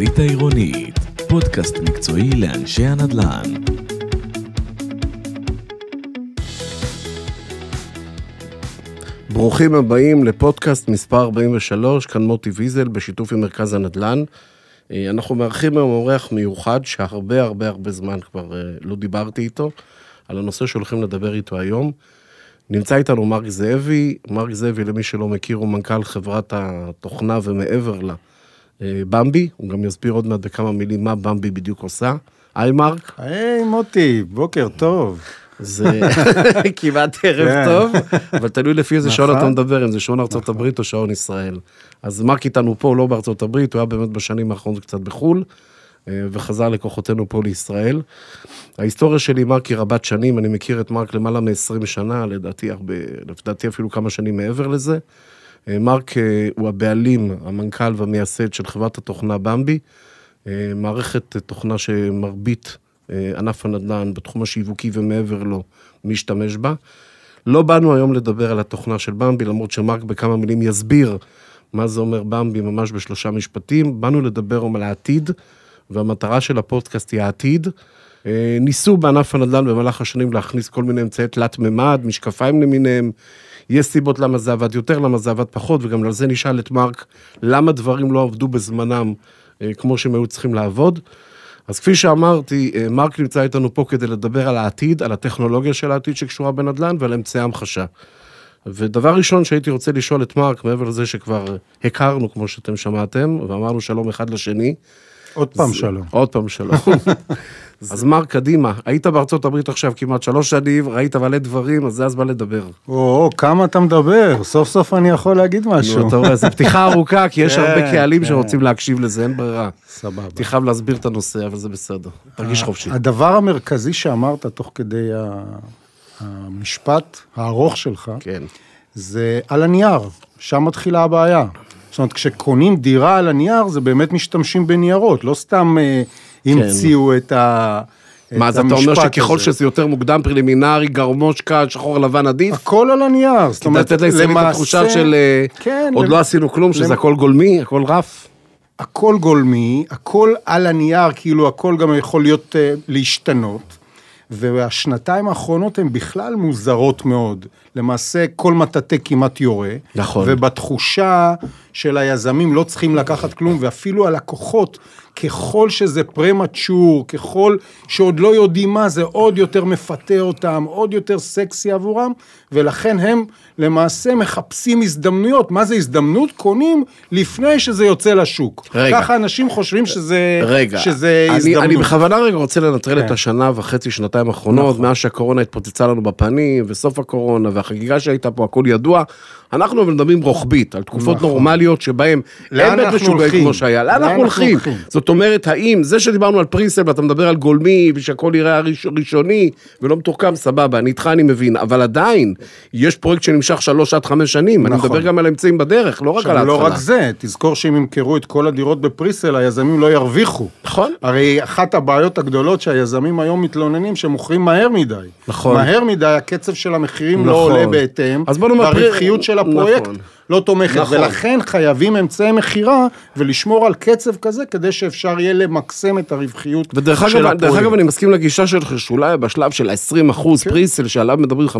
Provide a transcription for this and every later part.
התקליט העירונית, פודקאסט מקצועי לאנשי הנדל"ן. ברוכים הבאים לפודקאסט מספר 43, כאן מוטי ויזל בשיתוף עם מרכז הנדל"ן. אה, אנחנו מארחים היום אורח מיוחד שהרבה הרבה הרבה זמן כבר אה, לא דיברתי איתו, על הנושא שהולכים לדבר איתו היום. נמצא איתנו מרק זאבי, מרק זאבי למי שלא מכיר הוא מנכ"ל חברת התוכנה ומעבר לה, במבי, הוא גם יסביר עוד מעט בכמה מילים מה במבי בדיוק עושה. היי מרק. היי מוטי, בוקר טוב. זה כמעט ערב כן. טוב, אבל תלוי לפי איזה שעון נכון. אתה מדבר, אם זה שעון ארצות הברית או שעון ישראל. אז מרק איתנו פה, לא בארצות הברית, הוא היה באמת בשנים האחרונות קצת בחו"ל, אה, וחזר לכוחותינו פה לישראל. ההיסטוריה שלי עם מרק היא רבת שנים, אני מכיר את מרק למעלה מ-20 שנה, לדעתי הרבה, לדעתי אפילו כמה שנים מעבר לזה. אה, מרק אה, הוא הבעלים, המנכ"ל והמייסד של חברת התוכנה במבי, אה, מערכת תוכנה שמרבית ענף הנדל"ן בתחום השיווקי ומעבר לו משתמש בה. לא באנו היום לדבר על התוכנה של במבי, למרות שמרק בכמה מילים יסביר מה זה אומר במבי ממש בשלושה משפטים. באנו לדבר על העתיד, והמטרה של הפודקאסט היא העתיד. ניסו בענף הנדל"ן במהלך השנים להכניס כל מיני אמצעי תלת מימד, משקפיים למיניהם. יש סיבות למה זה עבד יותר, למה זה עבד פחות, וגם על זה נשאל את מרק למה דברים לא עבדו בזמנם אה, כמו שהם היו צריכים לעבוד. אז כפי שאמרתי, אה, מרק נמצא איתנו פה כדי לדבר על העתיד, על הטכנולוגיה של העתיד שקשורה בנדל"ן ועל אמצעי המחשה. ודבר ראשון שהייתי רוצה לשאול את מרק, מעבר לזה שכבר הכרנו, כמו שאתם שמעתם, ואמרנו שלום אחד לשני. עוד פעם שלום. עוד פעם שלום. אז מרק, קדימה, היית בארצות הברית עכשיו כמעט שלוש שנים, ראית מלא דברים, אז זה הזמן לדבר. או, כמה אתה מדבר, סוף סוף אני יכול להגיד משהו. נו, אתה רואה, זו פתיחה ארוכה, כי יש כן, הרבה קהלים כן. שרוצים להקשיב לזה, אין ברירה. סבבה. הייתי חייב להסביר את הנושא, אבל זה בסדר. תרגיש חופשי. הדבר המרכזי שאמרת תוך כדי המשפט הארוך שלך, כן. זה על הנייר, שם מתחילה הבעיה. זאת אומרת, כשקונים דירה על הנייר, זה באמת משתמשים בניירות, לא סתם אה, המציאו את ה... כן. מה, אז אתה אומר שככל הזה. שזה יותר מוקדם, פרילימינרי, גרמושקה, שחור לבן עדיף? הכל על הנייר, זאת אומרת, לתת לישראלים את התחושה של אה, כן, עוד למ- לא עשינו כלום, שזה למ- הכל גולמי, הכל רף. הכל גולמי, הכל על הנייר, כאילו הכל גם יכול להיות, אה, להשתנות. והשנתיים האחרונות הן בכלל מוזרות מאוד. למעשה, כל מטאטא כמעט יורה. נכון. ובתחושה של היזמים לא צריכים לקחת כלום, ואפילו הלקוחות, ככל שזה פרמצ'ור, ככל שעוד לא יודעים מה זה, עוד יותר מפתה אותם, עוד יותר סקסי עבורם, ולכן הם למעשה מחפשים הזדמנויות. מה זה הזדמנות? קונים לפני שזה יוצא לשוק. רגע. ככה אנשים חושבים שזה, רגע, שזה אני, הזדמנות. אני בכוונה רגע רוצה לנטרל כן. את השנה וחצי, שנתיים האחרונות, נכון. מאז שהקורונה התפוצצה לנו בפנים, וסוף הקורונה, והחגיגה שהייתה פה, הכל ידוע. אנחנו מדברים רוחבית, על תקופות נכון. נורמליות שבהן לאן אין בית משוגעים? כמו שהיה. לאן אנחנו הולכים? זאת אומרת, האם זה שדיברנו על פריסל ואתה מדבר על גולמי, ושהכל יראה ראש- ראשוני ולא מתוחכם, סבבה, אני איתך אני מבין, אבל עדיין, יש פרויקט שנמשך שלוש עד חמש שנים, אני נכון. מדבר גם על אמצעים בדרך, לא רק על עכשיו, ההתחלה. לא רק זה, תזכור שאם ימכרו את כל הדירות בפריסל, היזמים לא ירוויחו. נכון. הרי אחת הבעיות הגדולות שהיזמים היום מתלוננים שמוכרים מהר מדי. נכון. מהר מדי, הקצב של המחירים לא נכון. עולה בהתאם, אז בוא נאמר, והרווחיות של הפרויקט נכון. לא תומכת, נכון. ולכן חייבים אמצעי מכירה ולשמור על קצב כזה, כדי שאפשר יהיה למקסם את הרווחיות ודרך של אגב, הפרויקט. דרך אגב, אני מסכים לגישה שלך, שאולי בשלב של ה-20 אחוז כן. פריסל, שעליו מדברים 15-20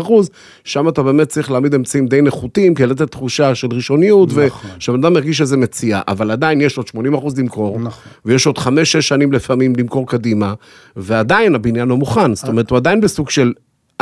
אחוז, שם אתה באמת צריך להעמיד אמצעים די נחותים, כדי לתת תחושה של ראשוניות, נכון. ושבן אדם ירגיש שזה מציע, אבל עדיין יש עוד 80 אחוז למכור, נכון. ויש עוד 5-6 שנים לפעמים למכור קדימה, ועדיין הבניין לא מוכן, זאת אומרת, הוא עדיין בסוג של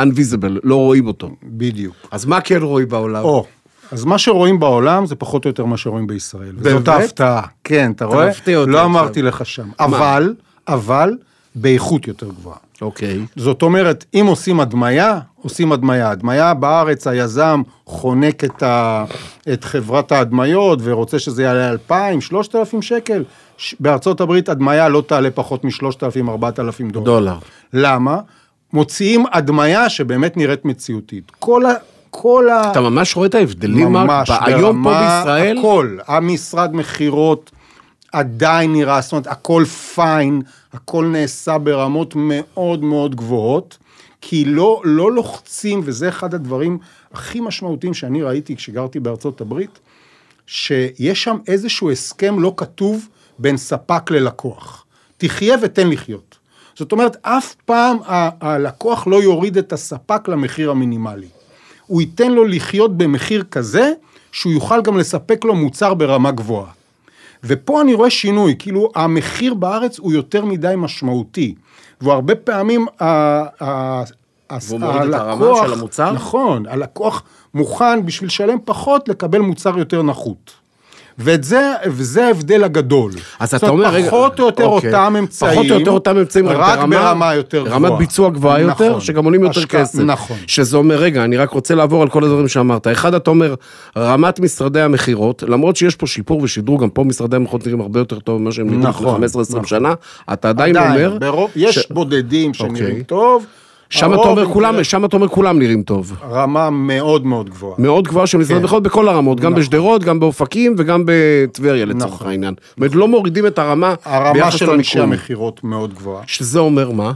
unvisible, לא רואים אותו. בדיוק. אז מה כן רואים בעולם? או, אז מה שרואים בעולם זה פחות או יותר מה שרואים בישראל. זאת? ההפתעה. כן, אתה רואה? לא עכשיו. אמרתי לך שם. אבל, אבל, באיכות יותר גבוהה. אוקיי. זאת אומרת, אם עושים הדמיה, עושים הדמיה. הדמיה בארץ, היזם חונק את, ה, את חברת ההדמיות ורוצה שזה יעלה 2,000, 3,000 שקל. ש- בארצות הברית הדמיה לא תעלה פחות מ-3,000, 4,000 דולר. דולר. למה? מוציאים הדמיה שבאמת נראית מציאותית. כל ה... כל ה... אתה ממש רואה את ההבדלים, מרק? ממש, היום פה ברמה- בישראל? הכל, המשרד מכירות עדיין נראה, זאת אומרת, הכל פיין, הכל נעשה ברמות מאוד מאוד גבוהות, כי לא, לא לוחצים, וזה אחד הדברים הכי משמעותיים שאני ראיתי כשגרתי בארצות הברית, שיש שם איזשהו הסכם לא כתוב בין ספק ללקוח. תחיה ותן לחיות. זאת אומרת, אף פעם ה- הלקוח לא יוריד את הספק למחיר המינימלי. הוא ייתן לו לחיות במחיר כזה, שהוא יוכל גם לספק לו מוצר ברמה גבוהה. ופה אני רואה שינוי, כאילו המחיר בארץ הוא יותר מדי משמעותי, והרבה פעמים והוא מוריד את הרמה של המוצר? נכון, הלקוח מוכן בשביל לשלם פחות לקבל מוצר יותר נחות. ואת זה, וזה ההבדל הגדול. אז זאת אתה אומרת, אומר, רגע, פחות או יותר אוקיי. אותם אמצעים, פחות או יותר אותם אמצעים, רק, רק ברמה, ברמה יותר גבוהה. רמת ביצוע גבוהה יותר, נכון. שגם עולים יותר כסף. נכון. שזה אומר, רגע, אני רק רוצה לעבור על כל הדברים שאמרת. אחד, אתה אומר, רמת משרדי המכירות, למרות שיש פה שיפור ושדרוג, גם פה משרדי המכירות נראים הרבה יותר טוב ממה שהם נראים לפני נכון, 15-20 נכון. שנה, אתה עדיין, עדיין, אומר, ברוב, יש בודדים שנראים אוקיי. טוב. שם אתה אומר כולם, שם אתה אומר כולם נראים טוב. רמה מאוד מאוד גבוהה. מאוד גבוהה של משרד כן. המכירות בכל הרמות, גם נכון. בשדרות, גם באופקים וגם בטבריה לצורך נכון. העניין. זאת אומרת, לא מורידים את הרמה הרמה של אנשי. המכירות מאוד גבוהה. שזה אומר מה?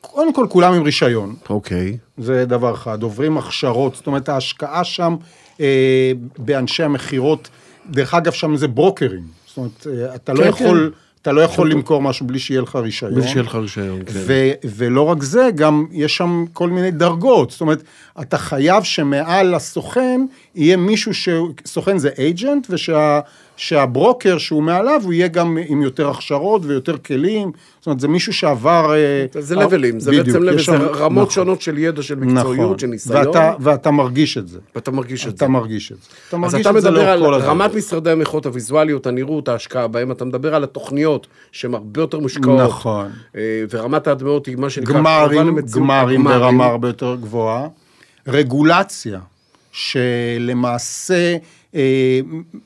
קודם כל, כולם עם רישיון, אוקיי. זה דבר אחד. עוברים הכשרות, זאת אומרת, ההשקעה שם אה, באנשי המכירות, דרך אגב, שם זה ברוקרים. זאת אומרת, אה, אתה לא כן, יכול... אתה לא יכול למכור משהו בלי שיהיה לך רישיון. בלי שיהיה לך רישיון, כן. ו- ולא רק זה, גם יש שם כל מיני דרגות. זאת אומרת, אתה חייב שמעל הסוכן יהיה מישהו ש... סוכן זה אייג'נט, ושה... שהברוקר שהוא מעליו, הוא יהיה גם עם יותר הכשרות ויותר כלים. זאת אומרת, זה מישהו שעבר... אה, זה לבלים, זה בדיוק, בעצם לבל, יש זה רמות נכון, שונות של ידע, של מקצועיות, נכון. של ניסיון, ואתה, ואתה מרגיש את זה. ואתה מרגיש את זה. אתה מרגיש את זה. אתה אז מרגיש אתה את זה מדבר לאורך על כל הדרך. רמת משרדי המכירות, הוויזואליות, הנראות, ההשקעה בהם, אתה מדבר על התוכניות שהן הרבה יותר מושקעות. נכון. אה, ורמת ההדמיות היא מה שנקרא... גמרים, גמרים. ברמה הרבה יותר גבוהה. רגולציה, שלמעשה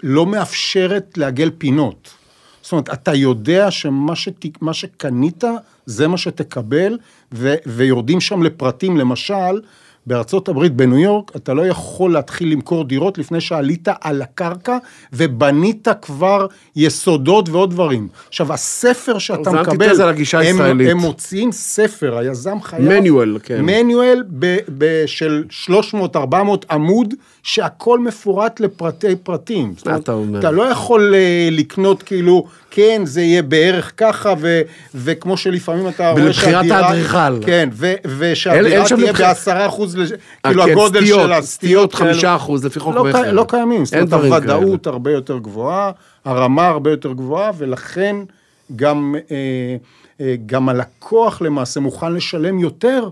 לא מאפשרת לעגל פינות. זאת אומרת, אתה יודע שמה שת, שקנית, זה מה שתקבל, ו, ויורדים שם לפרטים. למשל, בארצות הברית, בניו יורק, אתה לא יכול להתחיל למכור דירות לפני שעלית על הקרקע ובנית כבר יסודות ועוד דברים. עכשיו, הספר שאתה זה מקבל... אנטיתזה לגישה הם- הישראלית. הם מוציאים ספר, היזם חייב... מניואל, כן. מניואל ב- ב- של 300-400 עמוד, שהכל מפורט לפרטי פרטים. מה אתה אומר? אתה לא יכול אה, לקנות כאילו, כן, זה יהיה בערך ככה, ו- וכמו שלפעמים אתה רואה שהדירה... האדריכל. כן, ושהדירה תהיה בעשרה אחוז, לש- כאילו אה, כן, הגודל סטיות, שלה, סטיות כאלו. חמישה אחוז, לפי חוק לא, מכר. לא קיימים, זאת אומרת, הוודאות הרבה יותר גבוהה, הרמה הרבה יותר גבוהה, ולכן גם, אה, אה, גם הלקוח למעשה מוכן לשלם יותר,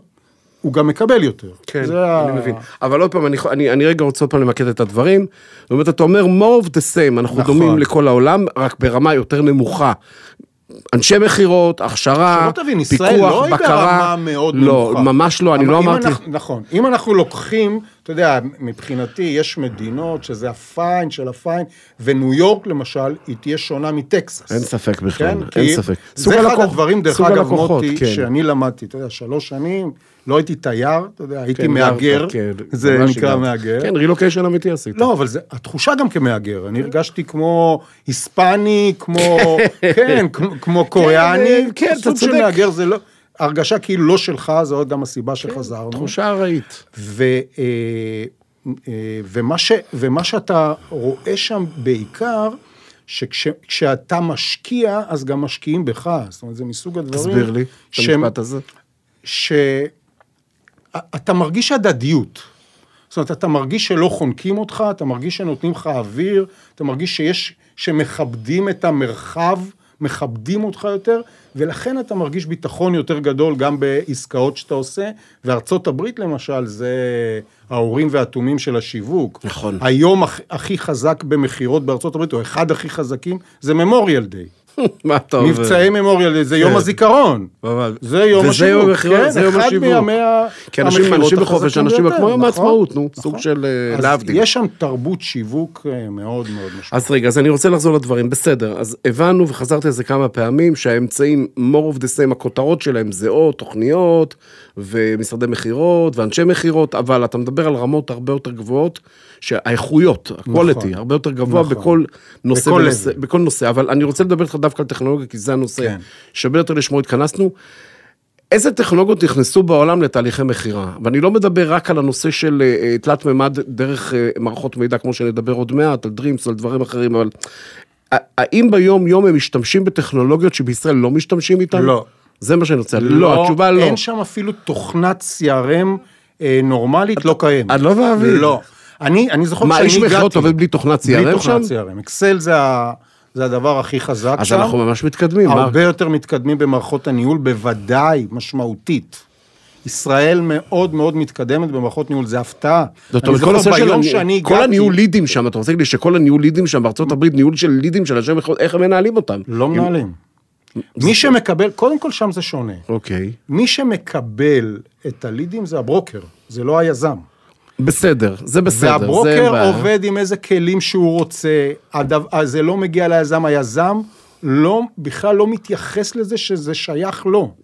הוא גם מקבל יותר. כן, זה אני ה- מבין. אבל עוד פעם, אני, אני, אני רגע רוצה עוד פעם למקד את הדברים. זאת אומרת, אתה אומר more of the same, אנחנו נכון. דומים לכל העולם, רק ברמה יותר נמוכה. אנשי מכירות, הכשרה, תבין, פיקוח, לא בקרה. ברמה מאוד לא, נמוכה. ממש לא, אני לא אמרתי... אנחנו- נכון. אם אנחנו לוקחים, אתה יודע, מבחינתי יש מדינות שזה הפיין של הפיין, וניו יורק למשל, היא תהיה שונה מטקסס. אין ספק בכלל, כן? אין ספק. זה אחד הלקוח- הדברים, דרך אגב, מוטי, כן. שאני למדתי, אתה יודע, שלוש שנים, לא הייתי תייר, אתה יודע, הייתי כן, מהגר, כן, זה נקרא הגרת. מהגר. כן, רילוקיישן אמיתי עשית. לא, אבל זה, התחושה גם כמהגר, אני הרגשתי כמו היספני, כמו, כן, כמו- כמו קוריאני, כן, אתה סוג של צודק. מהגר זה לא, הרגשה כאילו לא שלך, זו עוד גם הסיבה שחזרנו. תחושה ארעית. ו, אה, אה, ומה, ש, ומה שאתה רואה שם בעיקר, שכשאתה משקיע, אז גם משקיעים בך. זאת אומרת, זה מסוג הדברים... תסביר לי את המשפט הזה. שאתה מרגיש הדדיות. זאת אומרת, אתה מרגיש שלא חונקים אותך, אתה מרגיש שנותנים לך אוויר, אתה מרגיש שיש, שמכבדים את המרחב, מכבדים אותך יותר, ולכן אתה מרגיש ביטחון יותר גדול גם בעסקאות שאתה עושה, וארצות הברית למשל, זה האורים והתומים של השיווק. נכון. היום הכ- הכי חזק במכירות בארצות הברית, או אחד הכי חזקים, זה ממוריאל דיי. מה אתה אומר? מבצעי ממוריאל זה יום כן. הזיכרון. זה יום וזה השיווק. יום המכירות, כן, זה יום אחד השיווק. מימי ה- כי אנשים- בחופש, אנשים כמו יום נכון, העצמאות, נו, נכון. סוג של, אה, להבדיל. יש שם תרבות שיווק אה, מאוד מאוד משמעותית. אז רגע, אז אני רוצה לחזור לדברים, בסדר, אז הבנו וחזרתי על זה כמה פעמים, שהאמצעים more of the same, הכותרות שלהם זהות, תוכניות, ומשרדי מכירות, ואנשי מכירות, אבל אתה מדבר על רמות הרבה יותר גבוהות, שהאיכויות, ה-quality, הרבה יותר גבוה נכון. בכל נושא, בכל level. בכל נושא, אבל אני רוצה לדבר איתך דווקא על טכנולוגיה, כי זה הנושא כן. שווה יותר לשמו התכנסנו. איזה טכנולוגיות נכנסו בעולם לתהליכי מכירה? ואני לא מדבר רק על הנושא של אה, אה, תלת מימד דרך אה, מערכות מידע, כמו שנדבר עוד מעט, על דרימס, על דברים אחרים, אבל האם ביום יום הם משתמשים בטכנולוגיות שבישראל לא משתמשים איתן? לא. זה מה שאני רוצה, לא, התשובה לא. אין שם אפילו תוכנת CRM אה, נורמלית, לא קיימת. אני לא מאמין. לא. אני, אני זוכר מה, שאני איש הגעתי... מכירות עובד בלי תוכנת בלי CRM שם? תוכנת CRM. אקסל זה, ה, זה הדבר הכי חזק אז שם. אנחנו ממש מתקדמים. מה- הרבה יותר מתקדמים במערכות הניהול, בוודאי, משמעותית. ישראל מאוד מאוד מתקדמת במערכות ניהול, זה הפתעה. זאת אומרת, כל הנושא של שאני כל הגעתי- הניהול לידים שם, אתה רוצה להגיד לי שכל הניהול לידים שם בארצות הברית, ניהול של לידים של אנשי מכירות, איך הם מנהלים אותם? לא מנהלים. מי שמקבל, קודם כל שם זה שונה. אוקיי, מי שמקבל את הלידים זה הברוקר, זה לא היזם. בסדר, זה בסדר. זה והברוקר בעיה. עובד עם איזה כלים שהוא רוצה, הדו, אז זה לא מגיע ליזם, היזם לא, בכלל לא מתייחס לזה שזה שייך לו.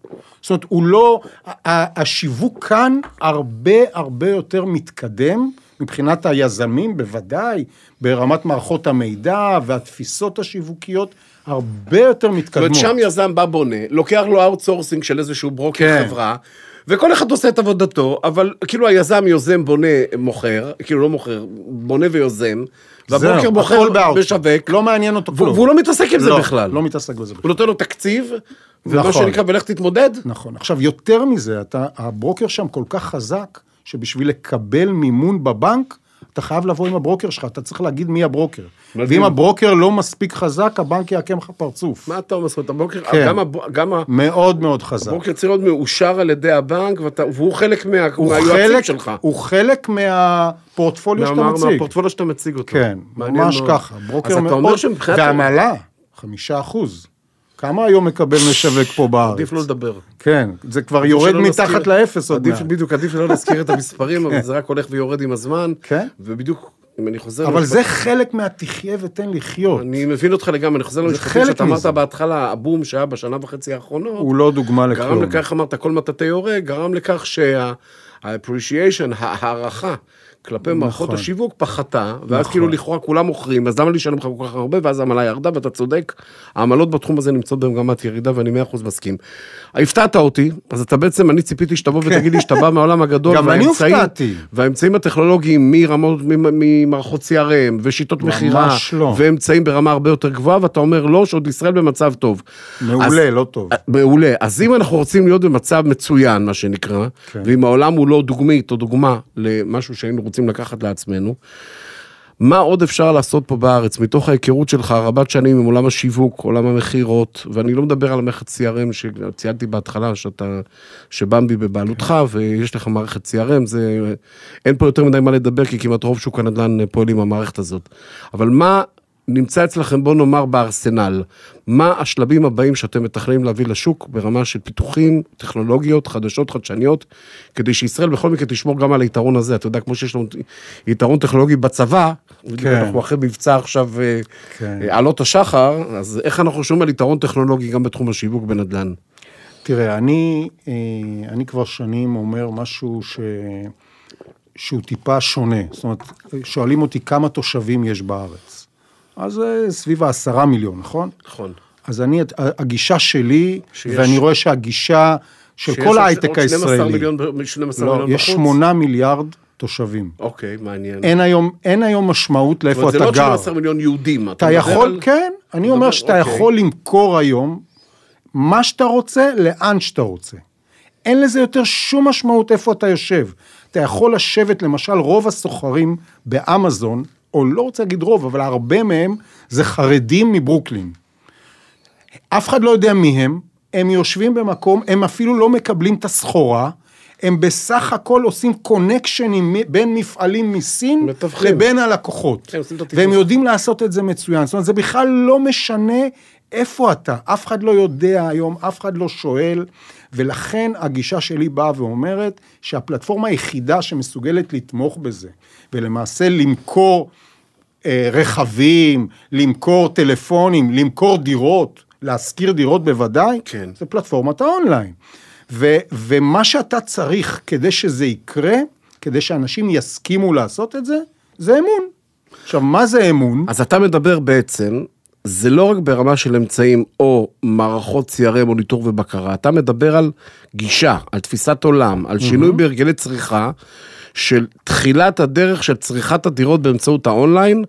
זאת אומרת, הוא לא, השיווק כאן הרבה הרבה יותר מתקדם, מבחינת היזמים בוודאי, ברמת מערכות המידע והתפיסות השיווקיות, הרבה יותר זאת אומרת, מתקדמות. שם יזם בא בונה, לוקח לו outsourcing של איזשהו ברוקר כן. חברה, וכל אחד עושה את עבודתו, אבל כאילו היזם יוזם, בונה, מוכר, כאילו לא מוכר, בונה ויוזם, והברוקר זהו, מוכר. משווק, לא מעניין אותו כלום. והוא לא מתעסק עם זה לא, בכלל. לא מתעסק בזה בכלל. הוא נותן לו תקציב, ומה נכון. שנקרא, ולך תתמודד. נכון. עכשיו, יותר מזה, אתה, הברוקר שם כל כך חזק, שבשביל לקבל מימון בבנק, אתה חייב לבוא עם הברוקר שלך, אתה צריך להגיד מי הברוקר. מדהים. ואם הברוקר לא מספיק חזק, הבנק יעקם לך פרצוף. מה אתה אומר? זאת אומרת, הבוקר, כן. גם, הב- גם ה- מאוד מאוד חזק. הבוקר צריך להיות מאושר על ידי הבנק, ואתה, והוא חלק מה, מהיועצים חלק, שלך. הוא חלק מהפורטפוליו שאתה מציג. מהפורטפוליו שאתה מציג אותו. כן, ממש מאוד. ככה. ברוקר אז אתה מאוד... אומר שמבחינת... והעמלה, חמישה אחוז. כמה היום מקבל משווק פה בארץ? עדיף לא לדבר. כן, זה כבר יורד מתחת לאפס עוד מעט. בדיוק, עדיף שלא להזכיר את המספרים, אבל זה רק הולך ויורד עם הזמן. כן. ובדיוק, אם אני חוזר... אבל זה חלק מהתחיה ותן לחיות. אני מבין אותך לגמרי, אני חוזר למשפטים שאתה אמרת. בהתחלה, הבום שהיה בשנה וחצי האחרונות, הוא לא דוגמה גרם לכלום. לכך, אמרת, כל מטאטא יורה, גרם לכך שה-appreciation, ההערכה כלפי מערכות נכון. השיווק פחתה, ואז כאילו לכאורה כולם מוכרים, אז למה לשלם לך כל כך הרבה, ואז העמלה ירדה, ואתה צודק, העמלות בתחום הזה נמצאות במגמת ירידה, ואני מאה אחוז מסכים. הפתעת אותי, אז אתה בעצם, אני ציפיתי שתבוא ותגיד לי שאתה בא מהעולם הגדול, גם אני הופתעתי. והאמצעים הטכנולוגיים מרמות, ממ- ממערכות CRM, ושיטות מכירה, לא. ואמצעים ברמה הרבה יותר גבוהה, ואתה אומר לא, שעוד ישראל במצב טוב. מעולה, לא טוב. מעולה. אז אם אנחנו רוצים להיות במצב מצוין, מה שנקרא, כן. ואם העולם הוא לא דוגמית או דוגמה למשהו שהיינו רוצים לקחת לעצמנו, מה עוד אפשר לעשות פה בארץ, מתוך ההיכרות שלך רבת שנים עם עולם השיווק, עולם המכירות, ואני לא מדבר על המערכת CRM שציינתי בהתחלה, שאתה, שבמבי בבעלותך, ויש לך מערכת CRM, זה, אין פה יותר מדי מה לדבר, כי כמעט רוב שוק הנדל"ן פועל עם המערכת הזאת. אבל מה נמצא אצלכם, בוא נאמר, בארסנל? מה השלבים הבאים שאתם מתכננים להביא לשוק ברמה של פיתוחים, טכנולוגיות, חדשות, חדשניות, כדי שישראל בכל מקרה תשמור גם על היתרון הזה. אתה יודע, כמו שיש לנו יתרון טכנולוגי בצבא, כן. אנחנו אחרי מבצע עכשיו אה, כן. אה, עלות השחר, אז איך אנחנו שומעים על יתרון טכנולוגי גם בתחום השיווק בנדל"ן? תראה, אני, אה, אני כבר שנים אומר משהו ש... שהוא טיפה שונה. זאת אומרת, שואלים אותי כמה תושבים יש בארץ. אז אה, סביב העשרה מיליון, נכון? נכון. אז אני, הגישה שלי, שיש- ואני רואה שהגישה של כל ההייטק הישראלי, מיליון, 12 לא, מיליון יש בחוץ? שמונה מיליארד תושבים. אוקיי, מעניין. אין היום, אין היום משמעות לאיפה זה אתה לא גר. 12 מיליון יהודים. אתה מדבר יכול, על- כן, אני אומר שאתה אוקיי. יכול למכור היום מה שאתה רוצה, לאן שאתה רוצה. אין לזה יותר שום משמעות איפה אתה יושב. אתה יכול לשבת, למשל, רוב הסוחרים באמזון, או לא רוצה להגיד רוב, אבל הרבה מהם זה חרדים מברוקלין. אף אחד לא יודע מי הם, הם יושבים במקום, הם אפילו לא מקבלים את הסחורה, הם בסך הכל עושים קונקשנים בין מפעלים מסין מתווכים. לבין הלקוחות. והם יודעים לעשות את זה מצוין. זאת אומרת, זה בכלל לא משנה איפה אתה. אף אחד לא יודע היום, אף אחד לא שואל, ולכן הגישה שלי באה ואומרת שהפלטפורמה היחידה שמסוגלת לתמוך בזה, ולמעשה למכור רכבים, למכור טלפונים, למכור דירות, להשכיר דירות בוודאי, כן. זה פלטפורמת האונליין. ו, ומה שאתה צריך כדי שזה יקרה, כדי שאנשים יסכימו לעשות את זה, זה אמון. עכשיו, מה זה אמון? אז אתה מדבר בעצם, זה לא רק ברמה של אמצעים או מערכות CRM או ניטור ובקרה, אתה מדבר על גישה, על תפיסת עולם, על שינוי בהרגלי צריכה, של תחילת הדרך של צריכת הדירות באמצעות האונליין,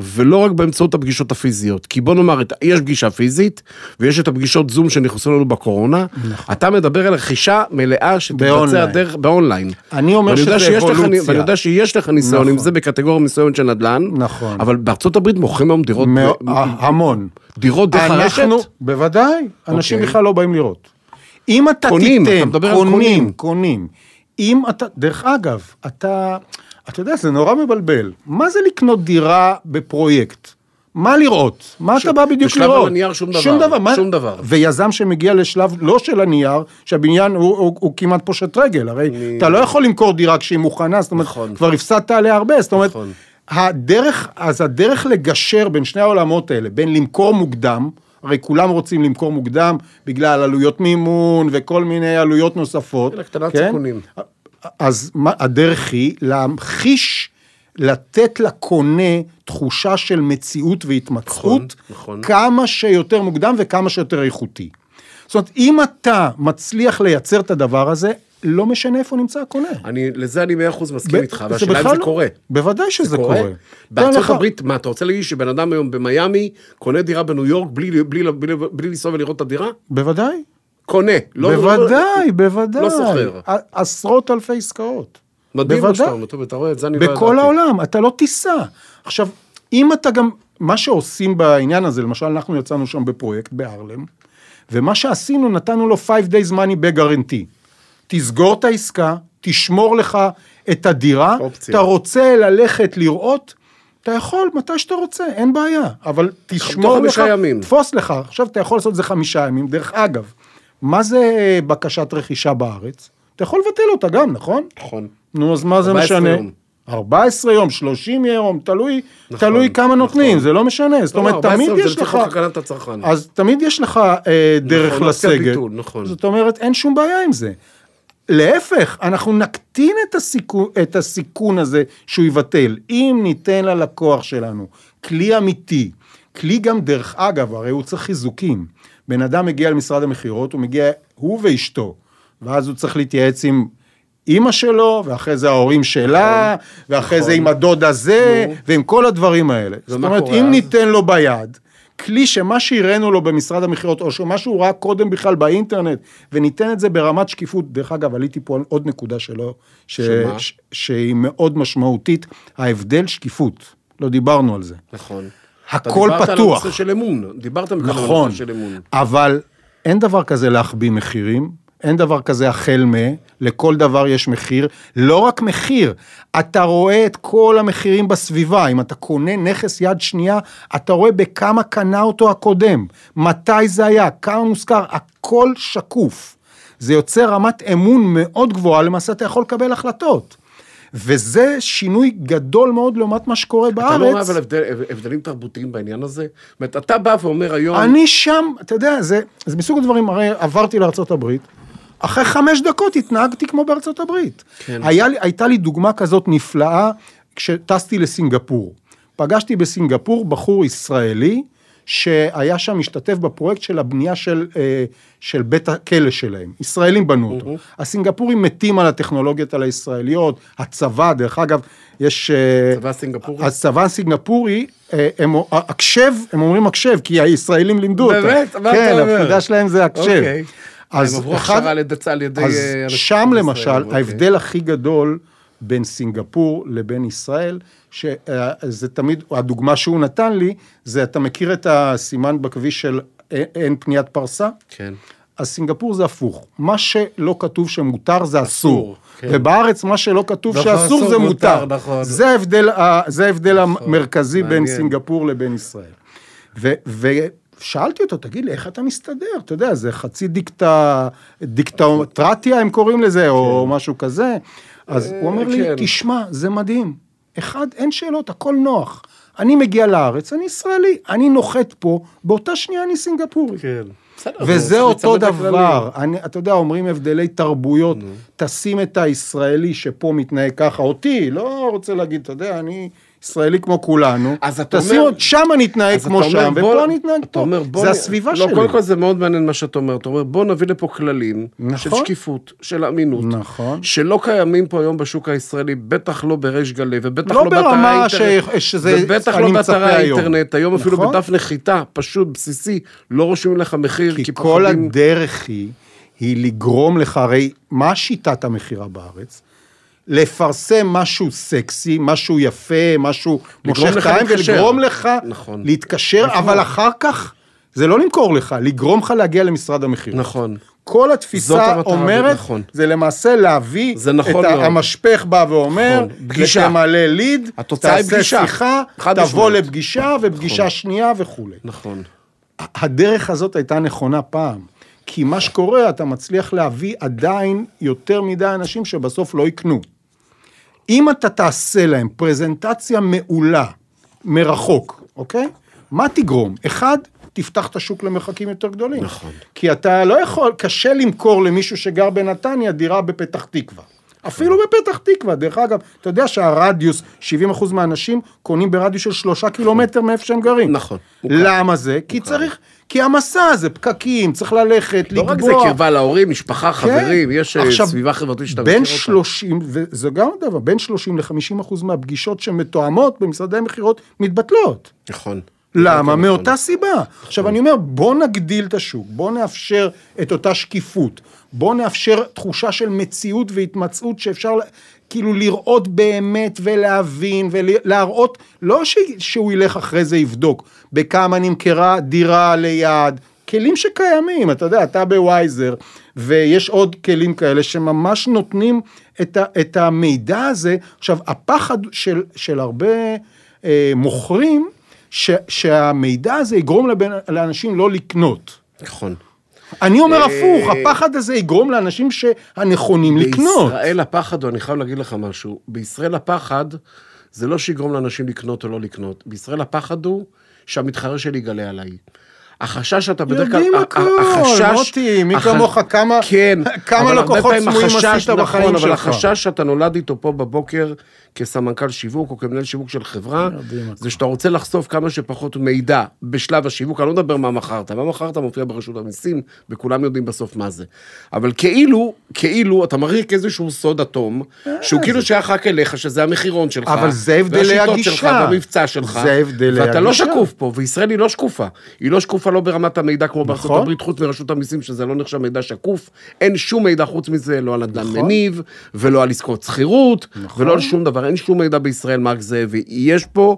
ולא רק באמצעות הפגישות הפיזיות. כי בוא נאמר, יש פגישה פיזית, ויש את הפגישות זום שנכנסו לנו בקורונה. אתה מדבר על רכישה מלאה שתתבצע נכון. דרך באונליין. אני אומר שזה שיש לך- אבולוציה. ואני יודע שיש לך ניסיון עם נכון. זה בקטגוריה מסוימת של נדל"ן. נכון. אבל בארצות הברית מוכרים היום דירות, מאו- ב- המון. דירות דרך הרשת? אנחנו, בוודאי, אנשים אוקיי. בכלל לא באים לראות. אם אתה קונים, תיתן, אתה מדבר על קונים, קונים. אם אתה, דרך אגב, אתה, אתה יודע, זה נורא מבלבל. מה זה לקנות דירה בפרויקט? מה לראות? מה אתה בא בדיוק בשלב לראות? על הנייר שום דבר, שום דבר. מה- שום דבר. ויזם שמגיע לשלב לא של הנייר, שהבניין הוא, הוא, הוא כמעט פושט רגל, הרי אתה לא יכול למכור דירה כשהיא מוכנה, זאת אומרת, נכון. כבר הפסדת עליה הרבה, זאת אומרת, נכון. הדרך, אז הדרך לגשר בין שני העולמות האלה, בין למכור מוקדם, הרי כולם רוצים למכור מוקדם בגלל עלויות מימון וכל מיני עלויות נוספות. כן, הקטנת סיכונים. אז מה, הדרך היא להמחיש, לתת לקונה תחושה של מציאות והתמצאות, נכון, נכון. כמה שיותר מוקדם וכמה שיותר איכותי. זאת אומרת, אם אתה מצליח לייצר את הדבר הזה, לא משנה איפה נמצא הקונה. אני, לזה אני מאה אחוז מסכים ב- איתך, והשאלה אם זה לא- קורה. בוודאי שזה קורה. תן בארצות לך- הברית, מה, אתה רוצה להגיד שבן אדם היום במיאמי קונה דירה בניו יורק בלי, בלי, בלי, בלי לנסוע ולראות את הדירה? בוודאי. קונה. לא, בוודאי, לא, בוודאי. לא סוחר. עשרות אלפי עסקאות. מדהים מה שאתה. אומר, אתה רואה, את זה אני לא ידעתי. בכל העולם, אתה לא תיסע. עכשיו, אם אתה גם, מה שעושים בעניין הזה, למשל אנחנו יצאנו שם בפרויקט בהרלם, ומה שעשינו, נתנו לו 5 days money back guarantee. תסגור את העסקה, תשמור לך את הדירה, אופציה. אתה רוצה ללכת לראות, אתה יכול מתי שאתה רוצה, אין בעיה, אבל תשמור לך, ימים. תפוס לך, עכשיו אתה יכול לעשות את זה חמישה ימים, דרך אגב, מה זה אה, בקשת רכישה בארץ? אתה יכול לבטל אותה גם, נכון? נכון. נו, אז מה זה 14 משנה? יום. 14 יום, 30 יום, תלוי, נכון, תלוי כמה נותנים, נכון. זה לא משנה, זאת לא, אומרת, 14 תמיד יש לך. אז תמיד יש לך אה, דרך נכון, לסגת, נכון. זאת אומרת, אין שום בעיה עם זה. להפך, אנחנו נקטין את הסיכון, את הסיכון הזה שהוא יבטל. אם ניתן ללקוח שלנו כלי אמיתי, כלי גם דרך אגב, הרי הוא צריך חיזוקים. בן אדם מגיע למשרד המכירות, הוא מגיע, הוא ואשתו, ואז הוא צריך להתייעץ עם אימא שלו, ואחרי זה ההורים שלה, ואחרי זה עם הדוד הזה, נו. ועם כל הדברים האלה. זאת אומרת, אם אז? ניתן לו ביד, כלי שמה שהראינו לו במשרד המכירות, או שמה שהוא ראה קודם בכלל באינטרנט, וניתן את זה ברמת שקיפות, דרך אגב, עליתי פה על עוד נקודה שלו, ש... שמה? ש... שהיא מאוד משמעותית, ההבדל שקיפות, לא דיברנו על זה. נכון. הכל אתה דיברת על פתוח. הנושא של אמון, דיברת על נכון, הנושא של אמון. אבל אין דבר כזה להחביא מחירים, אין דבר כזה החל מ, לכל דבר יש מחיר, לא רק מחיר, אתה רואה את כל המחירים בסביבה, אם אתה קונה נכס יד שנייה, אתה רואה בכמה קנה אותו הקודם, מתי זה היה, כמה מושכר, הכל שקוף. זה יוצר רמת אמון מאוד גבוהה, למעשה אתה יכול לקבל החלטות. וזה שינוי גדול מאוד לעומת מה שקורה בארץ. אתה לא רואה אבל הבדל- הבדלים תרבותיים בעניין הזה? זאת אומרת, אתה בא ואומר היום... אני שם, אתה יודע, זה, זה מסוג הדברים, הרי עברתי הברית, אחרי חמש דקות התנהגתי כמו בארצות הברית. כן. היה לי, הייתה לי דוגמה כזאת נפלאה כשטסתי לסינגפור. פגשתי בסינגפור בחור ישראלי, שהיה שם משתתף בפרויקט של הבנייה של, אה, של בית הכלא שלהם. ישראלים בנו אותו. הסינגפורים מתים על הטכנולוגיות על הישראליות, הצבא, דרך אגב, יש... אה, הצבא הסינגפורי? הצבא הסינגפורי, אה, הם, הקשב, הם אומרים הקשב, כי הישראלים לימדו אותם. באמת? מה כן, אתה אומר? הפקודה שלהם זה הקשב. אוקיי. אז הם עברו הכשרה צה"ל, על ידי... אז אה, שם למשל, אוקיי. ההבדל הכי גדול בין סינגפור לבין ישראל, שזה תמיד, הדוגמה שהוא נתן לי, זה אתה מכיר את הסימן בכביש של אין- פניית פרסה? כן. אז סינגפור זה הפוך, מה שלא כתוב שמותר זה אסור, אסור, כן. ובארץ מה שלא כתוב נכון, שאסור אסור זה מותר, מותר, נכון. זה ההבדל, זה ההבדל המרכזי בין מעניין. סינגפור לבין ישראל. ו- ושאלתי אותו, תגיד לי, איך אתה מסתדר? אתה יודע, זה חצי דיקטה, דיקטטרטיה הם קוראים לזה, או משהו כזה. אז הוא אומר לי, כן. תשמע, זה מדהים. אחד, אין שאלות, הכל נוח. אני מגיע לארץ, אני ישראלי, אני נוחת פה, באותה שנייה אני סינגפורי. כן. וזה אותו. דבר, אני, אתה יודע, אומרים הבדלי תרבויות, תשים את הישראלי שפה מתנהג ככה, אותי, לא רוצה להגיד, אתה יודע, אני ישראלי כמו כולנו, אז אתה תשים אומר- אותי, שם נתנהג אז כמו שם, בוא- ופה נתנהג אתה פה. אומר, בוא זה הסביבה לא, שלי. קודם כל זה מאוד מעניין מה שאתה אומר. אתה אומר, בוא נביא לפה כללים של נכון. שקיפות, של אמינות. נכון. שלא קיימים פה היום בשוק הישראלי, בטח לא בריש גלי, ובטח לא לא ברמה האינטרנט. ש- שזה- ובטח אני לא היום. האינטרנט. היום אפילו נכון. בדף נחיתה, פשוט, בסיסי, לא רושמים לך מחיר, כי כי כל פוחדים... הדרך היא, היא לגרום לך, הרי מה שיטת המכירה בארץ? לפרסם משהו סקסי, משהו יפה, משהו מושך את העין. ולגרום לך נכון. להתקשר, אבל אחר כך, זה לא למכור לך, לגרום לך להגיע למשרד המכירות. נכון. כל התפיסה אומרת, נכון. זה למעשה להביא, זה נכון את מאוד. המשפך בא ואומר, נכון, פגישה. תמלא ליד, תעשה פגישה. שיחה, תבוא. לפגישה, ופגישה שנייה וכולי. נכון. הדרך הזאת הייתה נכונה פעם. כי מה שקורה, אתה מצליח להביא עדיין יותר מדי אנשים שבסוף לא יקנו. אם אתה תעשה להם פרזנטציה מעולה מרחוק, אוקיי? מה תגרום? אחד, תפתח את השוק למרחקים יותר גדולים. נכון. כי אתה לא יכול, קשה למכור למישהו שגר בנתניה דירה בפתח תקווה. אפילו בפתח תקווה, דרך אגב, אתה יודע שהרדיוס, 70% מהאנשים קונים ברדיוס של שלושה קילומטר מאיפה שהם גרים. נכון. למה זה? כי צריך, כי המסע הזה, פקקים, צריך ללכת, לא לקבוע. רק זה קרבה להורים, משפחה, כן. חברים, יש אה, עכשיו, סביבה חברתית שאתה מכיר בין אותה. 30, וזה גם דבר, בין 30 ל-50 אחוז מהפגישות שמתואמות במשרדי מכירות מתבטלות. נכון. למה? נכון. מאותה סיבה. עכשיו אני אומר, בוא נגדיל את השוק, בוא נאפשר את אותה שקיפות, בוא נאפשר תחושה של מציאות והתמצאות שאפשר כאילו לראות באמת ולהבין ולהראות, לא ש... שהוא ילך אחרי זה יבדוק בכמה נמכרה דירה ליד, כלים שקיימים, אתה יודע, אתה בווייזר, ויש עוד כלים כאלה שממש נותנים את, ה... את המידע הזה. עכשיו, הפחד של, של הרבה אה, מוכרים, ש, שהמידע הזה יגרום לבן, לאנשים לא לקנות. נכון. אני אומר אה, הפוך, הפחד הזה יגרום לאנשים שהנכונים לקנות. בישראל הפחד, אני חייב להגיד לך משהו, בישראל הפחד זה לא שיגרום לאנשים לקנות או לא לקנות, בישראל הפחד הוא שהמתחרה שלי יגלה עליי. החשש שאתה בדרך כלל, יודעים הכל, החשש, מוטי, מי הח- כמוך, כמה- כן, כמה לקוחות סמויים החשש, עשית בחיים נכון, אבל שלך. החשש שאתה נולד איתו פה בבוקר כסמנכ"ל שיווק או כמנהל שיווק של חברה, זה שאתה רוצה לחשוף כמה שפחות מידע בשלב השיווק, אני לא מדבר מה מכרת, מה מכרת מופיע ברשות המיסים, וכולם יודעים בסוף מה זה. אבל כאילו, כאילו, אתה מריק איזשהו סוד אטום, שהוא כאילו שייך רק אליך, שזה המחירון שלך, אבל זה הבדלי והשיטות הגישה. שלך, והמבצע שלך, זה הבדלי ואתה לא הגישה. שקוף פה, וישראל היא לא שקופה. היא לא שקופה לא ברמת המידע כמו בארצות נכון. הברית, חוץ מרשות המיסים, שזה לא נחשב מידע שקוף. אין שום מידע חוץ מזה, לא על נדל"ן נכון. מניב, ולא על עסקאות שכירות, ולא על שום דבר. אין שום מידע בישראל, מרק זאבי. יש פה...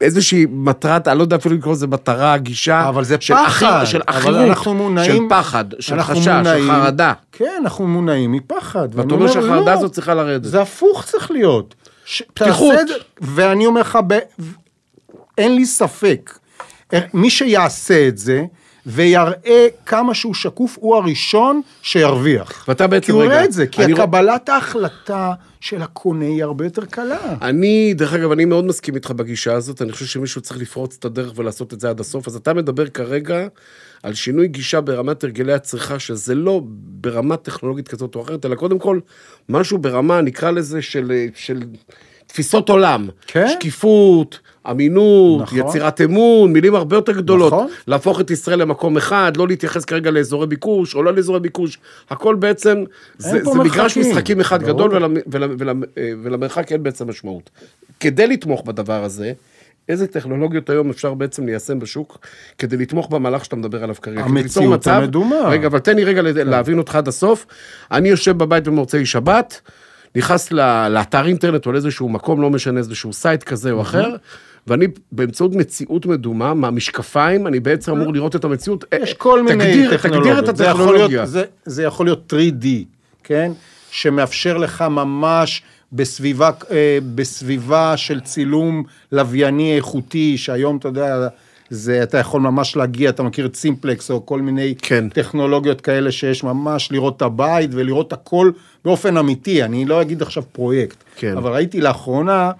איזושהי מטרת, אני לא יודע אפילו לקרוא לזה מטרה, גישה, אבל זה של פחד, אחיר- של אבל אחירות, אנחנו מונעים, של פחד, של חשש, של מונעים- חרדה. כן, אנחנו מונעים מפחד. ואתה אומר שהחרדה לא, הזאת צריכה לרדת. זה הפוך צריך להיות. ש- פתיחות. תעשה ואני אומר לך, ב... אין לי ספק, אה, מי שיעשה את זה, ויראה כמה שהוא שקוף, הוא הראשון שירוויח. ואתה בעצם, כי הוא רגע, יראה את זה, כי אני רוא- ההחלטה של הקונה היא הרבה יותר קלה. אני, דרך אגב, אני מאוד מסכים איתך בגישה הזאת, אני חושב שמישהו צריך לפרוץ את הדרך ולעשות את זה עד הסוף, אז אתה מדבר כרגע על שינוי גישה ברמת הרגלי הצריכה, שזה לא ברמה טכנולוגית כזאת או אחרת, אלא קודם כל, משהו ברמה, נקרא לזה, של, של תפיסות עולם. כן. שקיפות, אמינות, נכון. יצירת אמון, מילים הרבה יותר גדולות. נכון. להפוך את ישראל למקום אחד, לא להתייחס כרגע לאזורי ביקוש, או לא לאזורי ביקוש. הכל בעצם, זה, זה מגרש. משחקים אחד ברור. גדול, ול, ול, ול, ולמרחק אין בעצם משמעות. כדי לתמוך בדבר הזה, איזה טכנולוגיות היום אפשר בעצם ליישם בשוק, כדי לתמוך במהלך שאתה מדבר עליו כרגע. המציאות מצב- המדומה. רגע, אבל תן לי רגע להבין אותך עד הסוף. אני יושב בבית במוצאי שבת, נכנס לאתר אינטרנט או לאיזשהו מקום, לא משנה, איזשהו site כזה או אחר, ואני באמצעות מציאות מדומה, מהמשקפיים, אני בעצם אמור לראות את המציאות. יש כל מיני תגדיר, טכנולוגיות. תגדיר את הטכנולוגיה. זה, זה יכול להיות 3D, כן? שמאפשר לך ממש בסביבה, אה, בסביבה של צילום לווייני איכותי, שהיום אתה יודע, זה, אתה יכול ממש להגיע, אתה מכיר את סימפלקס או כל מיני כן. טכנולוגיות כאלה שיש ממש לראות את הבית ולראות הכל באופן אמיתי. אני לא אגיד עכשיו פרויקט, כן. אבל ראיתי לאחרונה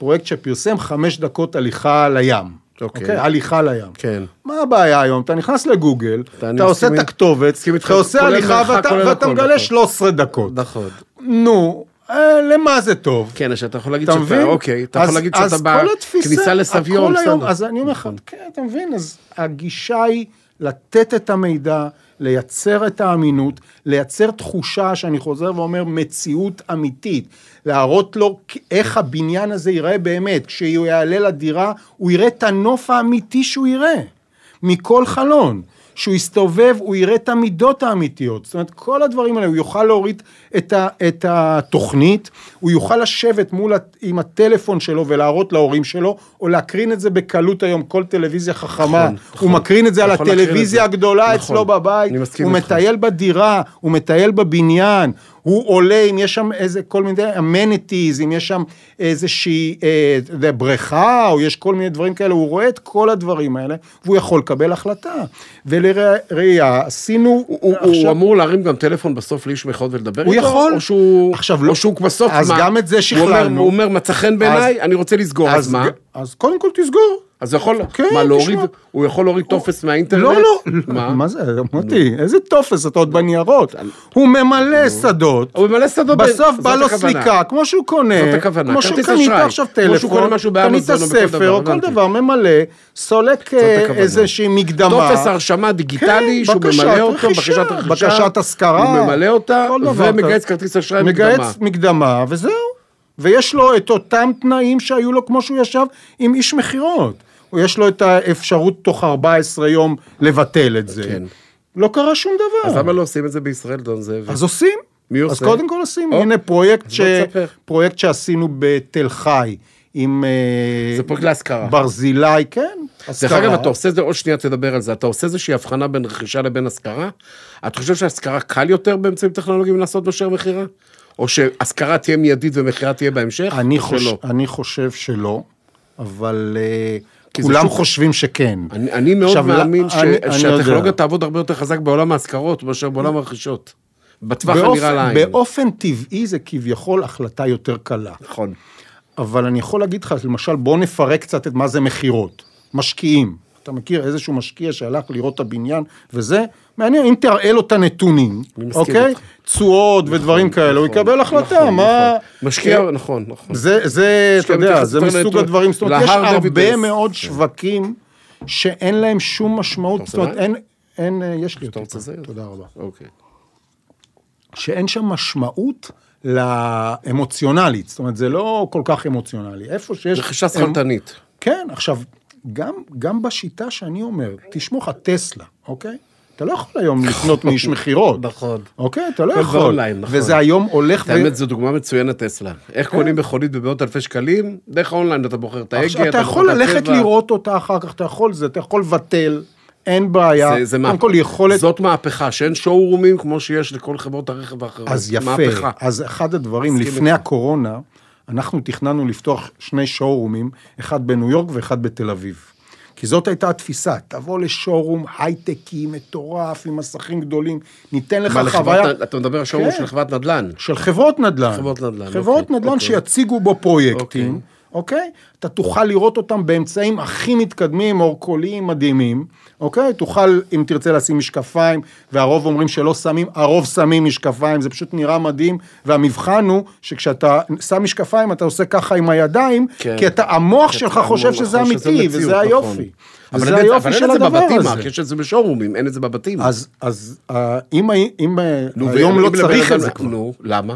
פרויקט שפרסם חמש דקות הליכה לים. אוקיי. אוקיי? הליכה לים. כן. מה הבעיה היום? אתה נכנס לגוגל, אני אתה עושה את הכתובת, אתה עושה הליכה ואתה- ואתה מגלה נכון. 13 דקות. נכון. נו, אה, למה זה טוב? כן, שאתה יכול להגיד אתה שאתה? אוקיי, אתה אז- יכול להגיד שאתה בכניסה לסביון, בסדר. אז אני אומר לך, כן, אתה מבין, אז הגישה היא לתת את המידע, לייצר את האמינות, לייצר תחושה, שאני חוזר ואומר, מציאות אמיתית, להראות לו איך הבניין הזה ייראה באמת, כשהוא יעלה לדירה, הוא יראה את הנוף האמיתי שהוא יראה, מכל חלון. שהוא יסתובב, הוא יראה את המידות האמיתיות. זאת אומרת, כל הדברים האלה, הוא יוכל להוריד את, ה, את התוכנית, הוא יוכל לשבת מול, עם הטלפון שלו ולהראות להורים שלו, או להקרין את זה בקלות היום, כל טלוויזיה חכמה, נכון, נכון. הוא מקרין את זה על הטלוויזיה. הגדולה נכון. אצלו בבית, הוא. מטייל בדירה, הוא מטייל בבניין, הוא עולה, אם יש שם איזה כל מיני אמניטיז, אם יש שם איזושהי אה, בריכה, או יש כל מיני דברים כאלה, הוא רואה את כל הדברים האלה, והוא יכול לקבל החלטה. ולראייה, עשינו הוא, הוא, הוא אמור להרים גם טלפון בסוף לאיש מכות ולדבר הוא איתו? יכול. או שהוא, עכשיו, או לא- שהוא בסוף, אז מה? גם את זה הוא אומר, שכללנו. הוא אומר, מצא חן בעיניי, אני רוצה לסגור, אז, אז, מה? אז קודם כל תסגור. אז הוא יכול, כן, מה, להוריד. הוא יכול להוריד טופס מהאינטרנט? לא, לא, מה? מה זה, מוטי, איזה טופס, אתה עוד בניירות. הוא ממלא שדות. הוא ממלא שדות, בסוף בא לו. סליקה, כמו שהוא קונה, זאת הכוונה, כמו שקנית אשראי. עכשיו שהוא טלפון, קנית ספר, או כל. דבר, ממלא, סולק אה. איזושהי מקדמה. טופס הרשמה דיגיטלי, כן, שהוא ממלא אותו, בקשת רכישה, בקשת השכרה, הוא ממלא אותה, ומגייס. כרטיס אשראי מקדמה. מגייס מקדמה, וזהו. ויש לו את אותם תנאים שהיו לו כמו שהוא ישב עם איש מכירות. יש לו את האפשרות תוך 14 יום לבטל את זה. כן. לא קרה שום דבר. אז למה לא עושים את זה בישראל, דון זאב? אז עושים. מי אז עושה? קודם כל עושים. הנה פרויקט, אז ש... פרויקט שעשינו בתל חי. עם אה, זה פרויקט להשכרה. ברזילי, כן. דרך. אגב, אתה עושה את זה, עוד שנייה תדבר על זה, אתה עושה איזושהי הבחנה בין רכישה לבין השכרה? אתה חושב שהשכרה קל יותר באמצעים טכנולוגיים לעשות מאשר מכירה? או שהשכרה תהיה מיידית ומכירה תהיה בהמשך? אני, חוש... אני חושב שלא, אבל אה, כי כולם שוק- חושבים שכן. אני, אני מאוד עכשיו, מאמין לא- ש, אני- אני שהטכנולוגיה. תעבוד הרבה יותר חזק בעולם ההשכרות מאשר בעולם הרכישות. בטווח הנראה באופן, לעין. באופן טבעי זה כביכול החלטה יותר קלה. נכון. אבל אני יכול להגיד לך, למשל, בוא נפרק קצת את מה זה מכירות. משקיעים. אתה מכיר איזשהו משקיע שהלך לראות את הבניין, וזה מעניין, אם תראה לו את הנתונים, אוקיי? תשואות ודברים כאלה, הוא יקבל החלטה, נכון, מה... נכון. משקיע, נכון, נכון. זה, זה, אתה יודע, זה מסוג הדברים, זאת אומרת, יש הרבה. מאוד שווקים שאין להם שום משמעות, זאת אומרת? אין, אין, אה, יש לי זה? תודה רבה. אוקיי. שאין שם משמעות לאמוציונלית, זאת אומרת, זה לא כל כך אמוציונלי. איפה שיש... רכישה שכלתנית. כן, עכשיו, גם, גם בשיטה שאני אומר, תשמעו לך, טסלה, אוקיי? אתה לא יכול היום לקנות מאיש מכירות. נכון. אוקיי? אתה לא יכול. באונליין, נכון. וזה היום הולך ו... האמת, זו דוגמה מצוינת טסלה. איך כן. קונים מכונית במאות אלפי שקלים? דרך האונליין אתה בוחר את ההגה, אתה יכול ללכת. לראות אותה אחר כך, אתה יכול זה, אתה יכול לבטל, אין בעיה. זה, זה קודם. כל יכולת... זאת מהפכה, שאין שואו-רומים כמו שיש לכל חברות הרכב האחרות. אז יפה. מהפכה. אז אחד הדברים, לפני. הקורונה, אנחנו תכננו לפתוח שני שואו-רומים, אחד בניו יורק ואחד בתל אביב. כי זאת הייתה התפיסה, תבוא לשואו-רום הייטקי, מטורף, עם מסכים גדולים, ניתן לך מה, חוויה... לחברת, אתה מדבר על שואו כן. של חברת נדל"ן. של חברות נדל"ן. חברות נדל"ן, חברות אוקיי, נדל"ן אוקיי. שיציגו בו פרויקטים, אוקיי. אוקיי? אתה תוכל לראות אותם באמצעים הכי מתקדמים, אורקוליים מדהימים, אוקיי? תוכל, אם תרצה, לשים משקפיים, והרוב אומרים שלא שמים, הרוב שמים משקפיים, זה פשוט נראה מדהים, והמבחן הוא שכשאתה שם משקפיים, אתה עושה ככה עם הידיים, כן. כי אתה, המוח שלך חושב שזה אמיתי, וזה נכון. היופי. אבל את- היופי אבל של זה הדבר בבתים, הזה. יש את זה בשואו-רומים, אין את זה בבתים. אז, אז אה, אם, אם אה, נו, היום לא צריך את זה כבר. נו, למה?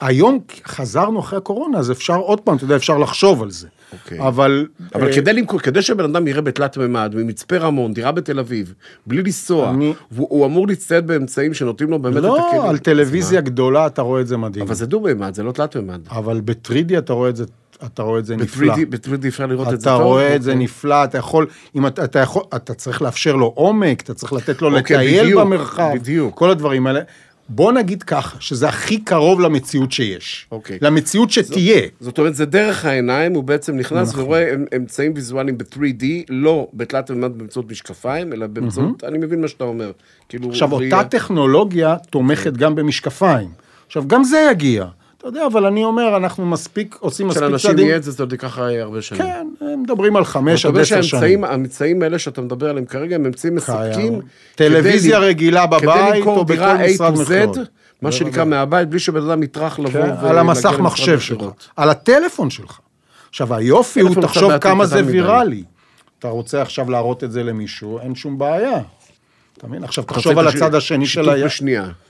היום חזרנו אחרי הקורונה, אז אפשר עוד פעם, אתה יודע, אפשר לחשוב על זה. אוקיי. אבל... אבל אה, כדי למכור, כדי שבן אדם יראה בתלת מימד, ממצפה רמון, דירה בתל אביב, בלי לנסוע, אני- והוא הוא אמור להצטייד באמצעים שנותנים לו באמת את לא, הכלים. על טלוויזיה גדולה אתה רואה את זה מדהים. אבל זה דו מימד, זה לא תלת מימד. אבל ב-3D אתה רואה את זה, אתה רואה את זה נפלא. ב-3D ב-3D אפשר לראות את זה אתה טוב? רואה את זה אוקיי. נפלא, אתה יכול, אם אתה, אתה יכול, אתה צריך לאפשר לו עומק, אתה צריך לתת לו אוקיי, לטייל במרחב, בדיוק. כל הדברים האלה. בוא נגיד ככה, שזה הכי קרוב למציאות שיש. אוקיי. למציאות שתהיה. זאת אומרת, זה דרך העיניים, הוא בעצם נכנס נכון. ורואה אמ- אמצעים ויזואליים ב-3D, לא בתלת מימד באמצעות משקפיים, אלא באמצעות, אני מבין מה שאתה אומר. כאילו, עכשיו, אותה טכנולוגיה תומכת גם במשקפיים. עכשיו, גם זה יגיע. אתה יודע, אבל אני אומר, אנחנו מספיק, עושים מספיק צעדים. יהיה את זה, זה עוד ייקח הרבה שנים. כן, הם מדברים על חמש עד עשר שנים. האמצעים האלה שאתה מדבר עליהם כרגע הם אמצעים מספקים. טלוויזיה רגילה בבית, או בכל משרד מכירות. מה שנקרא מהבית, בלי שבן אדם יטרח לבוא כן, ולהגיע על המסך מחשב שלך. על הטלפון שלך. עכשיו, היופי הוא, תחשוב כמה זה. ויראלי. אתה רוצה עכשיו להראות את זה למישהו, אין שום בעיה. אתה מבין? עכשיו, תחשוב על הצד השני של ה...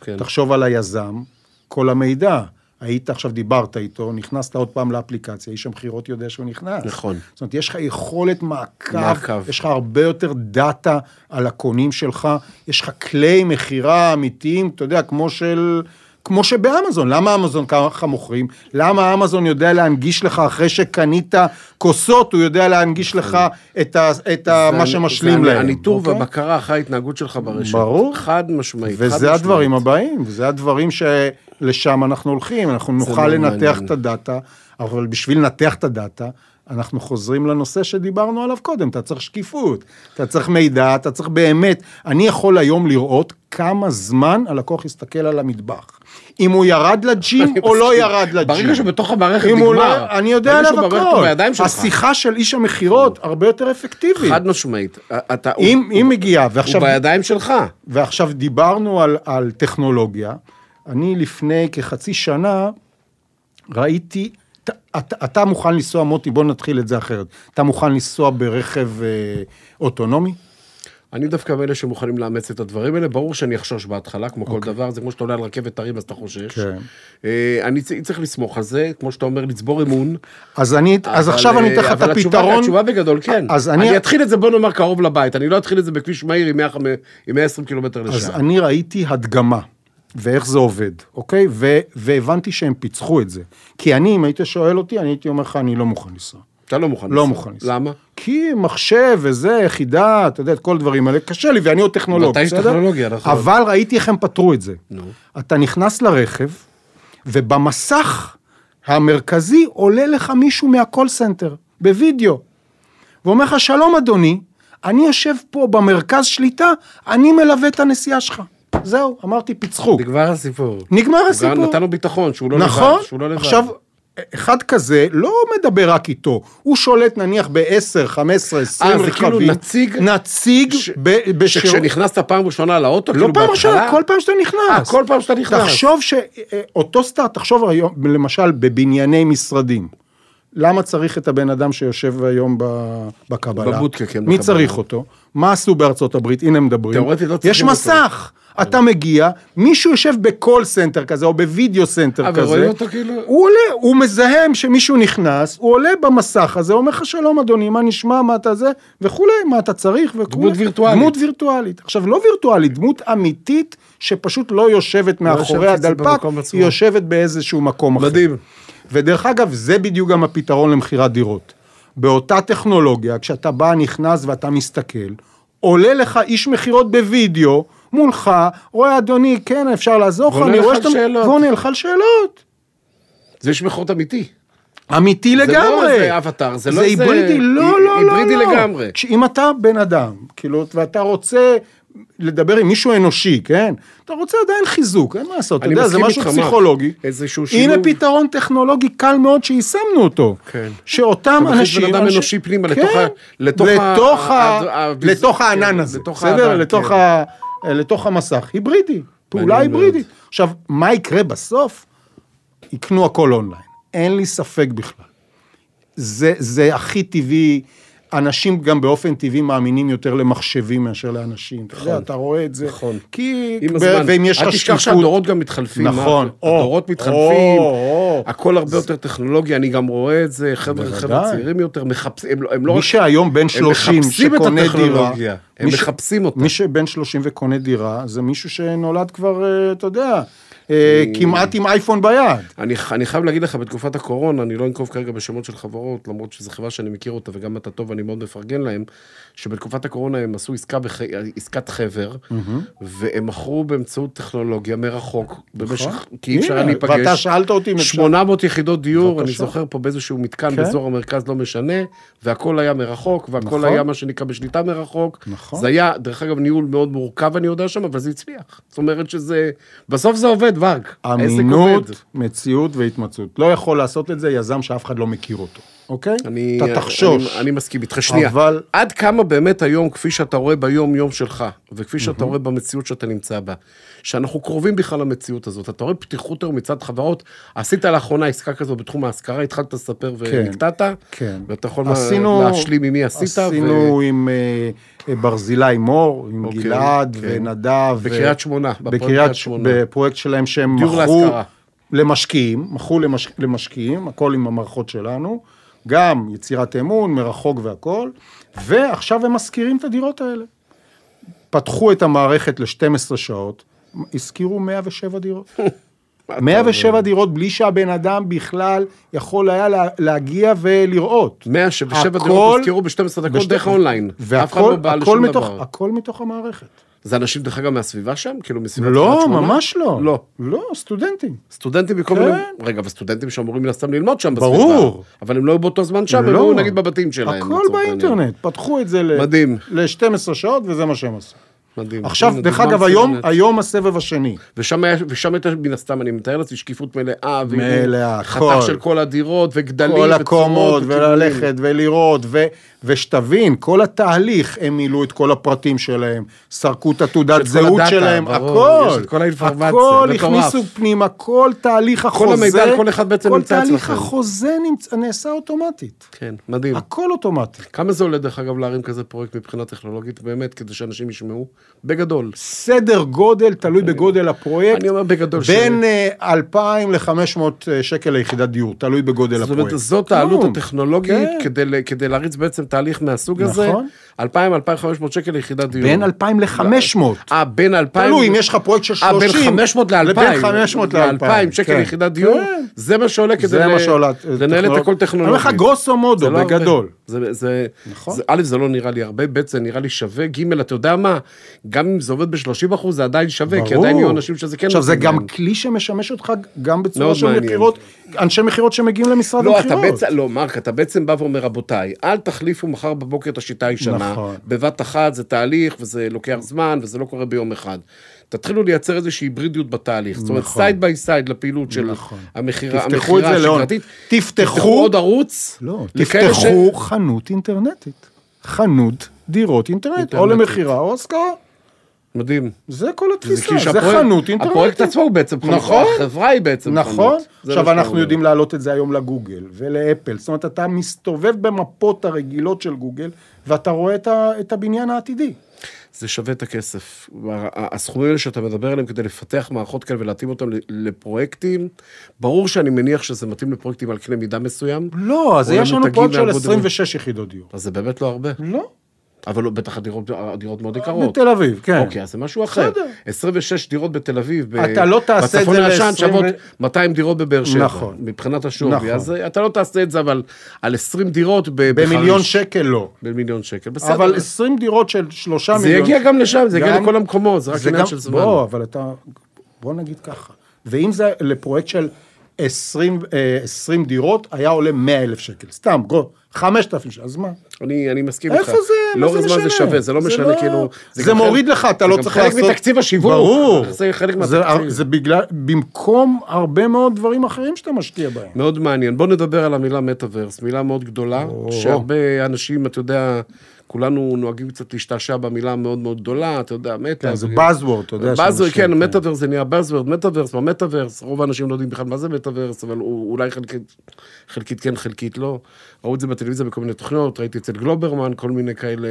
כן. תחשוב על היזם, כל המידע. היית עכשיו, דיברת איתו, נכנסת עוד פעם לאפליקציה, איש המכירות יודע שהוא נכנס. נכון. זאת אומרת, יש לך יכולת מעקב, מעקב. יש לך הרבה יותר דאטה על הקונים שלך, יש לך כלי מכירה אמיתיים, אתה יודע, כמו של... כמו שבאמזון, למה אמזון ככה מוכרים? למה אמזון יודע להנגיש לך, אחרי שקנית כוסות, הוא יודע להנגיש לך את, ה, את ה, מה שמשלים להם. הניטור אוקיי? והבקרה אחרי ההתנהגות שלך ברשת. ברור. חד משמעית. חד וזה משמעית. הדברים הבאים, וזה הדברים שלשם אנחנו הולכים, אנחנו נוכל לנתח מעניין. את הדאטה, אבל בשביל לנתח את הדאטה, אנחנו חוזרים לנושא שדיברנו עליו קודם, אתה צריך שקיפות, אתה צריך מידע, אתה צריך באמת, אני יכול היום לראות כמה זמן הלקוח יסתכל על המטבח. אם הוא ירד לג'ים או לא. ירד לג'ים. ברגע שבתוך המערכת נגמר, לא, אני יודע עליו הכל. השיחה של איש המכירות הרבה יותר אפקטיבית. חד משמעית. אם, הוא, אם מגיעה, ועכשיו... הוא בידיים שלך. ועכשיו דיברנו על, על טכנולוגיה, אני לפני כחצי שנה ראיתי, אתה, אתה, אתה מוכן לנסוע, מוטי, בוא נתחיל את זה אחרת, אתה מוכן לנסוע ברכב אה, אוטונומי? אני דווקא מאלה שמוכנים לאמץ את הדברים האלה, ברור שאני אחשוש בהתחלה, כמו כל אוקיי. דבר, זה כמו שאתה עולה על רכבת הרים אז אתה חושש. כן. אה, אני צריך לסמוך על זה, כמו שאתה אומר, לצבור אמון. אז, אני, אז אבל, עכשיו אני אתן לך אה, את אבל התשובה- הפתרון. התשובה בגדול, כן. אז אני... אני- אתחיל את זה, בוא נאמר, קרוב לבית, אני לא אתחיל את זה בכביש מהיר עם 100 עם 120 קילומטר אז לשעה. אני ראיתי הדגמה, ואיך זה עובד, אוקיי? ו, והבנתי שהם פיצחו את זה. כי אני, אם היית שואל אותי, אני הייתי אומר לך, אני לא מוכן לנסוע. אתה לא מוכן. לא לנסוע. מוכן לנסוע. למה? כי מחשב וזה, יחידה, אתה יודע, את כל הדברים האלה, קשה לי, ואני עוד טכנולוג, בסדר? טכנולוגיה, נכון. אבל ראיתי איך הם פתרו את זה. נו. אתה נכנס לרכב, ובמסך המרכזי עולה לך מישהו מה call center, בווידאו. ואומר לך, שלום אדוני, אני יושב פה במרכז שליטה, אני מלווה את הנסיעה שלך. זהו, אמרתי, פיצחו. נגמר הסיפור. נגמר הסיפור. נתן לו ביטחון, שהוא לא נכון, לבד. שהוא לא. עכשיו, אחד כזה לא מדבר רק איתו, הוא שולט נניח ב-10, 15, 20 אה, רכבים. זה כאילו נציג- נציג ש- ב- בשירות. שכשנכנסת פעם ראשונה לאוטו, לא כאילו פעם בהתחלה- ראשונה, כל פעם שאתה נכנס. אה, כל פעם שאתה נכנס. תחשוב שאותו סטארט, תחשוב היום, למשל בבנייני משרדים. למה צריך את הבן אדם שיושב היום בקבלה? בבודקה, כן, מי בקבלה. צריך אותו? מה עשו בארצות הברית? הנה מדברים. תיאורטית לא יש צריכים אותו. מסך. אתה מגיע, מישהו יושב ב call center כזה, או בווידאו center אה, כזה. ורואים אותו כאילו- הוא עולה, הוא מזהה שמישהו נכנס, הוא עולה במסך הזה, אומר לך שלום אדוני, מה נשמע, מה אתה זה, וכולי, מה אתה צריך וכולי. דמות וירטואלית. דמות וירטואלית. עכשיו, לא וירטואלית, דמות אמיתית, שפשוט לא יושבת מאחורי יושבת הדלפק. היא יושבת באיזשהו מקום אחר. מדהים. ודרך אגב, זה בדיוק גם הפתרון למכירת דירות. באותה טכנולוגיה, כשאתה בא, נכנס ואתה מסתכל, עולה לך איש מכירות בווידאו, מולך, רואה אדוני, כן, אפשר לעזור לך, ועונה אני רואה שאתה... ועונה לך על שאלות. זה יש מכרות אמיתי. אמיתי זה לגמרי. לא איזה אבטר, זה לא זה איזה- היברידי, לא, לא, לא. היברידי לא. לגמרי. אם אתה בן אדם, כאילו, ואתה רוצה לדבר עם מישהו אנושי, כן? אתה רוצה עדיין חיזוק, אין מה לעשות, אתה יודע, זה משהו מה? פסיכולוגי. איזשהו הנה שילוב. פתרון טכנולוגי קל מאוד שיישמנו אותו. כן. שאותם אתה מכניס אנשים... בן אדם אנושי פנימה, כן, לתוך ה- לתוך ה- לתוך ה- ה- ה- לתוך כן, הענן הזה, בסדר? לתוך כן. ה- לתוך המסך, היברידי, פעולה. היברידית. עכשיו, מה יקרה בסוף? יקנו הכל אונליין, אין לי ספק בכלל. זה, זה הכי טבעי, אנשים גם באופן טבעי מאמינים יותר למחשבים מאשר לאנשים. אתה יודע, אתה רואה את זה. נכון. כי... עם הזמן. ואם יש לך אל שקיפות... תשכח שהדורות גם מתחלפים. נכון. או, הדורות מתחלפים, או. הכל הרבה יותר טכנולוגי, אני גם רואה את זה, חבר'ה צעירים יותר, מחפשים, הם לא- הם לא מי רק... שהיום בן הם 30 מחפשים את שקונה דירה, הטכנולוגיה, הם מי ש- מחפשים אותה. מי שבן 30 וקונה דירה, זה מישהו שנולד כבר, אה, אתה יודע, כמעט עם אייפון ביד. אני, אני חייב להגיד לך, בתקופת הקורונה, אני לא אנקוב כרגע בשמות של חברות, למרות שזו חברה שאני מכיר אותה וגם אתה טוב, אני מאוד מפרגן להם, שבתקופת הקורונה הם עשו עסקה בח... עסקת חבר, והם מכרו באמצעות טכנולוגיה מרחוק, במשך, כי אי אפשר היה להיפגש. ואתה שאלת אותי אם אפשר. 800 יחידות דיור, אני. זוכר פה באיזשהו מתקן כן. באזור המרכז, לא משנה, והכל היה מרחוק, והכל נכון. היה מה שנקרא בשליטה מרחוק. נכון. זה היה, דרך אגב, ניהול מאוד מורכב, אני יודע שם, אבל זה הצליח. זאת אומרת שזה, בסוף זה עובד, העסק אמינות. מציאות והתמצאות. לא יכול לעשות את זה יזם שאף אחד לא מכיר אותו, אוקיי? אני, אתה תחשוש. אני, אני מסכים איתך. שנייה, אבל- עד כמה באמת היום, כפי שאתה רואה ביום-יום שלך, וכפי שאתה רואה במציאות שאתה נמצא בה, שאנחנו קרובים בכלל למציאות הזאת, אתה רואה פתיחות היום מצד חברות, עשית לאחרונה עסקה כזו בתחום ההשכרה, התחלת לספר ונקטעת, כן. ואתה יכול עשינו- להשלים עם מי עשית, עשינו עם אה, אה, ברזילי מור, עם אוקיי, גלעד כן. ונדב. ו- בקריית שמונה, בפרויקט בקריית שמונה. בפרויקט שלהם שהם מכרו. למשקיעים, מכרו למש, למשקיעים, הכל עם המערכות שלנו, גם יצירת אמון, מרחוק והכל, ועכשיו הם משכירים את הדירות האלה. פתחו את המערכת ל-12 שעות, השכירו 107 דירות. 107 דירות בלי שהבן אדם בכלל יכול היה לה, להגיע ולראות. 107 הכל- דירות הזכירו ב-12 דקות דרך אחד והכל לא הכל מתוך. הכל מתוך המערכת. זה אנשים, דרך אגב, מהסביבה שם? כאילו, מסביבת קריית לא, שמונה? ממש לא. לא. לא, סטודנטים. סטודנטים מכל כן. מיני... רגע, וסטודנטים שאמורים מן הסתם ללמוד שם בסביבה. ברור. אבל הם לא היו באותו זמן שם, הם לא. היו נגיד בבתים שלהם. הכל לצורך העניין. באינטרנט, פתחו את זה ל- מדהים. ל-12 שעות וזה מה שהם עשו. מדהים. עכשיו, דרך אגב, היום. היום הסבב השני. ושם ושם הייתה מן הסתם, אני מתאר לעצמי, שקיפות מלאה. מלאה, חתך הכל. של כל הדירות, וגדלים, כל הקומות. וללכת, ולראות, ו- ושתבין, כל התהליך, הם מילאו את כל הפרטים שלהם, סרקו את התעודת כל זהות הדאטה, שלהם, ברור, הכל. יש את כל האינפורמציה, הכל. הכניסו פנימה, כל תהליך החוזה. המידע על כל אחד בעצם נמצא כל תהליך אצלכם. החוזה נמצא- נעשה אוטומטית. כן, מדהים. הכל אוטומטי. כמה זה עולה, דרך אגב, להרים כזה פרויקט מבחינה טכנולוגית, באמת, כדי שאנשים ישמעו? בגדול. סדר גודל, תלוי בגודל הפרויקט. אני אומר בגדול בין אה, 2,000 ל-500 שקל ליחידת דיור, תלוי בגודל זאת הפרויקט. אומרת, זאת. העלות הטכנולוגית כן. כדי, להריץ בעצם תהליך מהסוג הזה. נכון. 2,000-2,500 שקל ליחידת דיור. בין 2,000 ל-500. אה, בין 2,000... תלוי, אם יש לך פרויקט של 30... אה, בין 500 ל-2,000. לבין 500 ל-2,000. שקל כן. ליחידת דיור, כן. זה מה שעולה כדי. לנהל את הכל אני טכנולוגית. אומר לך גרוסו מודו, לא הרבה. בגדול. זה, זה, נכון. זה, א', זה לא נראה לי הרבה, ב', זה נראה לי שווה, ג', אתה יודע מה, גם אם זה עובד ב-30 אחוז, זה עדיין שווה, כי עדיין יהיו אנשים שזה כן עכשיו, זה גם להם. כלי שמשמש אותך גם בצורה מאוד של מעניין. מכירות, אנשי מכירות שמגיעים למשרד לא, אתה המכירות. בעצם, לא, מרק, אתה בעצם בא ואומר, רבותיי, אל תחליפו מחר בבוקר את השיטה הישנה. נכון. בבת אחת זה תהליך, וזה לוקח זמן, וזה לא קורה ביום אחד. תתחילו לייצר איזושהי היברידיות בתהליך. זאת אומרת, נכון. side by side לפעילות של נכון. המכירה תפתחו זה. השגרתית. תפתחו- עוד ערוץ. לא, תפתחו חנות אינטרנטית. חנות דירות אינטרנט, או אינטרנטית. למכירה או השכרה. מדהים. זה כל זה התפיסה, כאילו זה שהפרויקט- חנות אינטרנטית. הפרויקט עצמו הוא בעצם חנות, נכון. החברה היא בעצם חנות. נכון. זה מה עכשיו אנחנו אומר. יודעים להעלות את זה היום לגוגל ולאפל. זאת אומרת, אתה מסתובב במפות הרגילות של גוגל, ואתה רואה את ה- את הבניין העתידי. זה שווה את הכסף. הסכומים האלה שאתה מדבר עליהם כדי לפתח מערכות כאלה ולהתאים אותם לפרויקטים, ברור שאני מניח שזה מתאים לפרויקטים על קנה מידה מסוים, לא, אז יש לנו פרויקט של מהגודל- 26 יחידות דיור. אז זה באמת לא הרבה. לא. אבל לא, בטח הדירות, הדירות מאוד יקרות. בתל אביב, כן. אוקיי, אז זה משהו אחר. בסדר. 26 דירות בתל אביב, ב- אתה לא תעשה את זה בצפון הישן שוות 20 200 דירות בבאר שבע. נכון. מבחינת השווי. נכון. אז אה, אתה לא תעשה את זה, אבל על 20 דירות ב- בחריש. במיליון שקל לא. במיליון שקל, בסדר. אבל 20 דירות של שלושה זה מיליון... יגיע גם לשם, זה יגיע גם- לכל המקומות, זה רק עניין גם- של זמן. בוא, אבל אתה... בוא נגיד ככה. ואם זה לפרויקט של 20, אה, 20 דירות, היה עולה 100 אלף שקל. סתם, בוא, 5,000 שקל, אז מה? אני, אני מסכים איתך. איפה זה? מה לאורך זה הזמן זה משנה? שווה, זה לא זה משנה לא- כאילו... זה גם מוריד חלק- לך, אתה זה לא גם צריך חלק לעשות- מתקציב השיווק. ברור. זה חלק זה, מהתקציב. זה בגלל, במקום הרבה מאוד דברים אחרים שאתה משקיע בהם. מאוד מעניין. בוא נדבר על המילה מטאוורס, מילה מאוד גדולה, או. שהרבה אנשים, אתה יודע, כולנו נוהגים קצת להשתעשע במילה המאוד מאוד גדולה, אתה יודע, מטא. כן, זה buzzword, אתה יודע. באז, שאנשים- כן, מטאוורס זה נהיה buzzword, מטאוורס, מה מטאוורס, רוב האנשים לא יודעים בכלל מה זה מטאוורס, אבל אולי חלקית, חלקית כן, חלקית לא. ראו את זה בטלוויזיה בכל מיני תוכניות, ראיתי אצל גלוברמן כל מיני כאלה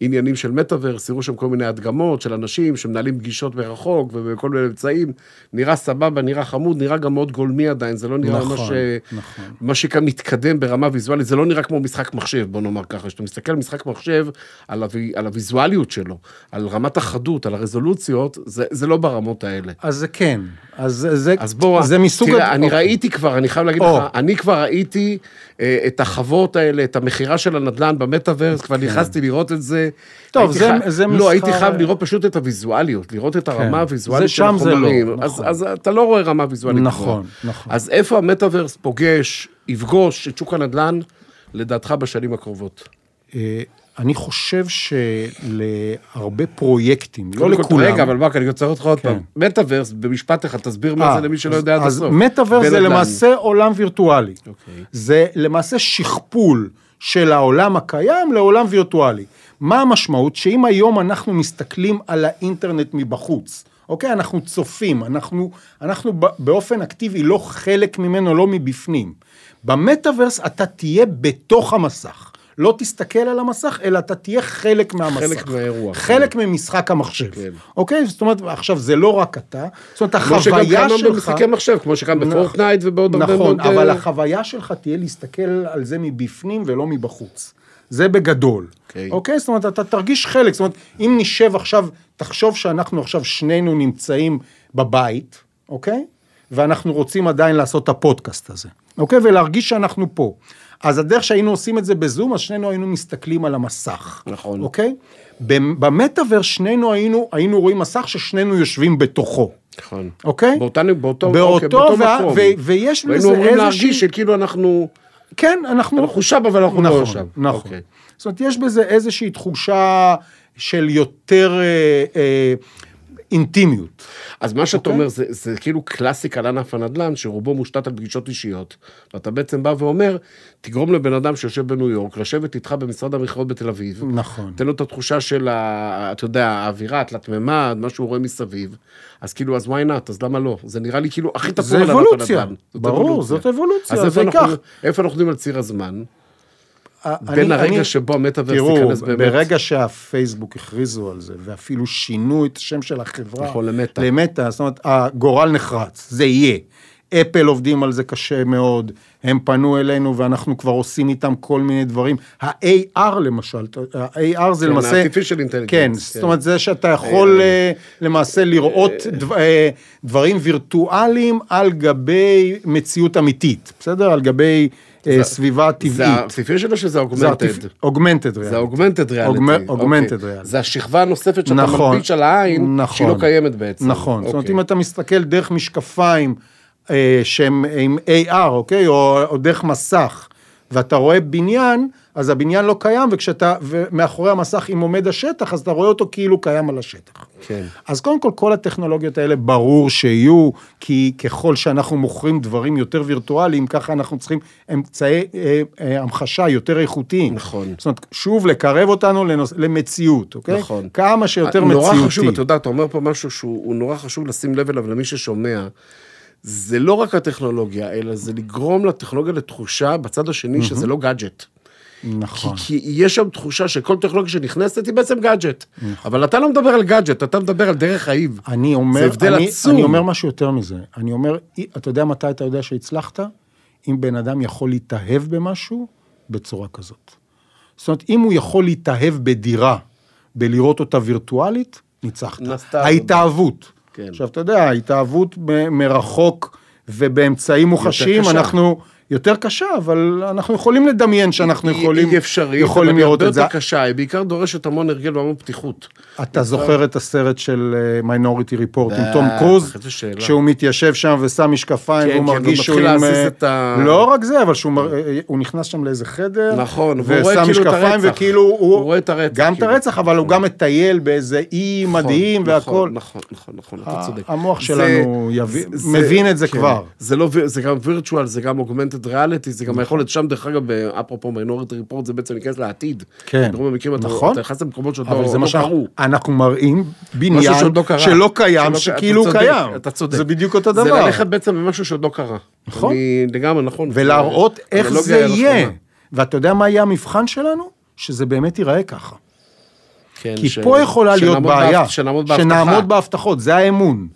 עניינים של מטאוורס, הראו שם כל מיני הדגמות של אנשים שמנהלים פגישות מרחוק ובכל מיני אמצעים. נראה סבבה, נראה חמוד, נראה גם מאוד גולמי עדיין, זה לא נראה נכון, ממש... נכון. מה שכאן מתקדם ברמה ויזואלית, זה לא נראה כמו משחק מחשב, בוא נאמר ככה. כשאתה מסתכל על משחק מחשב, על, הווי, על הוויזואליות שלו, על רמת החדות, על הרזולוציות, זה, זה לא ברמות האלה. אז זה כן. אז זה, זה, אז בוא, זה מסוג... תראה, הד- אני אוקיי. ראיתי כבר, אני חייב להגיד או. לך, אני כבר ראיתי אה, את החוות האלה, את המכירה של הנדל"ן במטאוורס, כבר נכנסתי לראות את זה. כן. טוב, זה- חי- זה לא, מסחר- הייתי חייב לראות פשוט את הוויזואליות, לראות את הרמה הוויזואלית זה של שם זה לא, החומרים. אז- נכון. אז אתה לא רואה רמה ויזואלית נכון, גבוהה. נכון. אז איפה המטאוורס פוגש, יפגוש את שוק הנדל"ן, לדעתך בשנים הקרובות? אני חושב שלהרבה פרויקטים, לא לכולם. רגע, אבל מרק, אני רוצה אותך עוד כן. פעם. מטאוורס, במשפט אחד, תסביר מה אה, זה למי שלא יודע עד אז הסוף. מטאוורס זה בנדל"ן. למעשה עולם וירטואלי. אוקיי. זה למעשה שכפול של העולם הקיים לעולם וירטואלי. מה המשמעות? שאם היום אנחנו מסתכלים על האינטרנט מבחוץ, אוקיי? אנחנו צופים, אנחנו, אנחנו באופן אקטיבי לא חלק ממנו, לא מבפנים. במטאוורס אתה תהיה בתוך המסך. לא תסתכל על המסך, אלא אתה תהיה חלק מהמסך. חלק מהאירוע. חלק ממשחק המחשב. כן. אוקיי? זאת אומרת, עכשיו, זה לא רק אתה, זאת אומרת, כמו שגם החוויה קיים שלך... במשחקי מחשב, כמו שקיים נכ- בפורטנייט ובעוד הרבה מאוד... נכון, אבל אה, החוויה שלך תהיה להסתכל על זה מבפנים ולא מבחוץ. זה בגדול. אוקיי. אוקיי? זאת אומרת, אתה תרגיש חלק. זאת אומרת, אם נשב עכשיו, תחשוב שאנחנו עכשיו שנינו נמצאים בבית, אוקיי? ואנחנו רוצים עדיין לעשות את הפודקאסט הזה, אוקיי? ולהרגיש שאנחנו פה. אז הדרך שהיינו עושים את זה בזום, אז שנינו היינו מסתכלים על המסך. נכון. אוקיי? במ- במטאוורס שנינו היינו, היינו רואים מסך ששנינו יושבים בתוכו. נכון. אוקיי? באותה- באותו באותו, אוקיי, באותו מקום. ו- ויש לזה אומרים איזושהי- להרגיש שכאילו אנחנו... כן, אנחנו... אנחנו שם, אבל אנחנו נכון, לא שם. נכון. אוקיי. זאת אומרת, יש בזה איזושהי תחושה של יותר אה, אה, אינטימיות. אז מה שאתה אוקיי. אומר זה, זה כאילו קלאסיקה לענף הנדל"ן, שרובו מושתת על פגישות אישיות, ואתה בעצם בא ואומר, תגרום לבן אדם שיושב בניו יורק, לשבת איתך במשרד המכירות בתל אביב, נכון. תן לו את התחושה של, ה, אתה יודע, האווירה, התלת מימד, מה שהוא רואה מסביב, אז כאילו, אז why not, אז למה לא? זה נראה לי כאילו הכי תפור זה על ענף אבולוציה. הנדל"ן. זאת ברור, זאת אבולוציה, זה ייקח. איפה אנחנו עומדים על ציר הזמן? אני- בין הרגע אני- שבו המטאוורס תראו, ייכנס באמת. ברגע שהפייסבוק הכריזו על זה, ואפילו שינו את השם של החברה. נכון, למטא. למטא, זאת אומרת, הגורל נחרץ, זה יהיה. אפל עובדים על זה קשה מאוד, הם פנו אלינו ואנחנו כבר עושים איתם כל מיני דברים. ה-AR למשל, ה-AR זה כן, למעשה... ה-Artificial Intelligence, כן, כן. זאת אומרת זה שאתה יכול אה, למעשה לראות דב- אה, דברים וירטואליים על גבי מציאות אמיתית, בסדר? על גבי אה, סביבה זה טבעית. הארטיפישל או שזה זה אוגמנטד? אוגמנטד זה אוגמנטד ריאליטי. אוגמנטד ריאליטי. זה השכבה הנוספת שאתה נכון, מלביש על העין, נכון. שהיא לא קיימת בעצם. נכון, זאת אומרת אוקיי. אם אתה מסתכל דרך משקפיים אה, שהם עם AR, אוקיי, או, או דרך מסך, ואתה רואה בניין, אז הבניין לא קיים, וכשאתה, ומאחורי המסך אם עומד השטח, אז אתה רואה אותו כאילו קיים על השטח. כן. אז קודם כל, כל הטכנולוגיות האלה ברור שיהיו, כי ככל שאנחנו מוכרים דברים יותר וירטואליים, ככה אנחנו צריכים אמצעי אה, אה, המחשה יותר איכותיים. נכון. זאת אומרת, שוב, לקרב אותנו לנו, למציאות, אוקיי? נכון. כמה שיותר נורא מציאותי. חשוב, אתה יודע, אתה אומר פה משהו שהוא הוא נורא חשוב לשים לב אליו למי ששומע. זה לא רק הטכנולוגיה, אלא זה לגרום לטכנולוגיה לתחושה בצד השני שזה לא גאדג'ט. כי, נכון. כי יש שם תחושה שכל טכנולוגיה שנכנסת היא בעצם גאדג'ט. אבל אתה לא מדבר על גאדג'ט, אתה מדבר על דרך חיים. אני אומר, זה הבדל אני, עצום. אני אומר משהו יותר מזה. אני אומר, אתה יודע מתי אתה יודע שהצלחת? אם בן אדם יכול להתאהב במשהו בצורה כזאת. זאת אומרת, אם הוא יכול להתאהב בדירה, בלראות אותה וירטואלית, ניצחת. ההתאהבות. כן. עכשיו, אתה יודע, ההתאהבות מרחוק ובאמצעים מוחשיים, קשה. יותר קשה, אבל אנחנו יכולים לדמיין שאנחנו היא- יכולים, היא אפשרית, יכולים היא לראות את זה. יותר קשה, היא בעיקר דורשת המון הרגל והמון פתיחות. אתה זוכר את הסרט של מיינוריטי ריפורט עם בטח, תום קרוז? כשהוא מתיישב שם ושם משקפיים, כן, והוא כן, מרגיש הוא שהוא עם... אה, לא רק זה, אבל שהוא אה, נכנס שם לאיזה חדר, נכון, והוא רואה כאילו את הרצח. וכאילו הוא... רואה את הרצח, גם את כאילו. הרצח, אבל הוא גם מטייל באיזה אי מדהים נכון, והכל. נכון, נכון, נכון, אתה צודק. המוח שלנו מבין את זה כן. כבר. זה לא, זה גם וירטואל, זה גם אוגמנטד ריאליטי, זה גם היכולת שם, דרך אגב, אפרופו מיינורטי ריפורט, זה בעצם להיכנס לעתיד. כן. ברוב המקרים אתה נכון. אתה נכנס למקומות שעוד אבל לא זה לא קרו. אנחנו מראים בניין לא. שלא קיים, שכאילו קיים. אתה צודק. זה בדיוק אותו זה דבר. ללכת בעצם למשהו שעוד לא קרה. נכון. לגמרי נכון. ולהראות איך האנלוגיה זה יהיה. ואתה יודע מה יהיה המבחן שלנו? שזה באמת ייראה ככה. כן, כי ש- פה יכולה להיות בעיה. שנעמוד בהבטחות, זה האמון.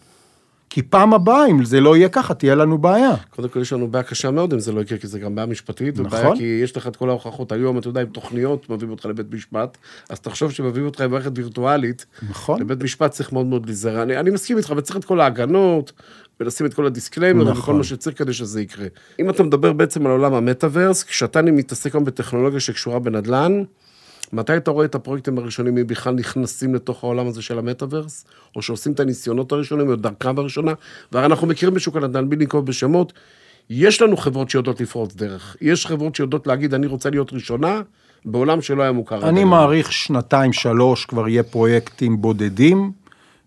כי פעם הבאה, אם זה לא יהיה ככה, תהיה לנו בעיה. קודם כל יש לנו בעיה קשה מאוד אם זה לא יקרה, כי זה גם בעיה משפטית, נכון. ובעיה כי יש לך את כל ההוכחות היום, אתה יודע, עם תוכניות מביאים אותך לבית משפט, אז תחשוב שמביאים אותך עם מערכת וירטואלית, נכון. לבית משפט צריך מאוד מאוד להיזהר. אני, אני מסכים איתך, וצריך את כל ההגנות, ולשים את כל ה disclaimer, נכון. וכל מה שצריך כדי שזה יקרה. אם אתה מדבר בעצם על עולם המטאוורס, כשאתה מתעסק היום בטכנולוגיה שקשורה בנדל"ן, מתי אתה רואה את הפרויקטים הראשונים, אם בכלל נכנסים לתוך העולם הזה של המטאוורס, או שעושים את הניסיונות הראשונים, או דרכם הראשונה, והרי אנחנו מכירים בשוק הנדל"ן, בלי לנקוב בשמות, יש לנו חברות שיודעות לפרוץ דרך. יש חברות שיודעות להגיד, אני רוצה להיות ראשונה, בעולם שלא היה מוכר. אני. מעריך שנתיים, שלוש, כבר יהיה פרויקטים בודדים,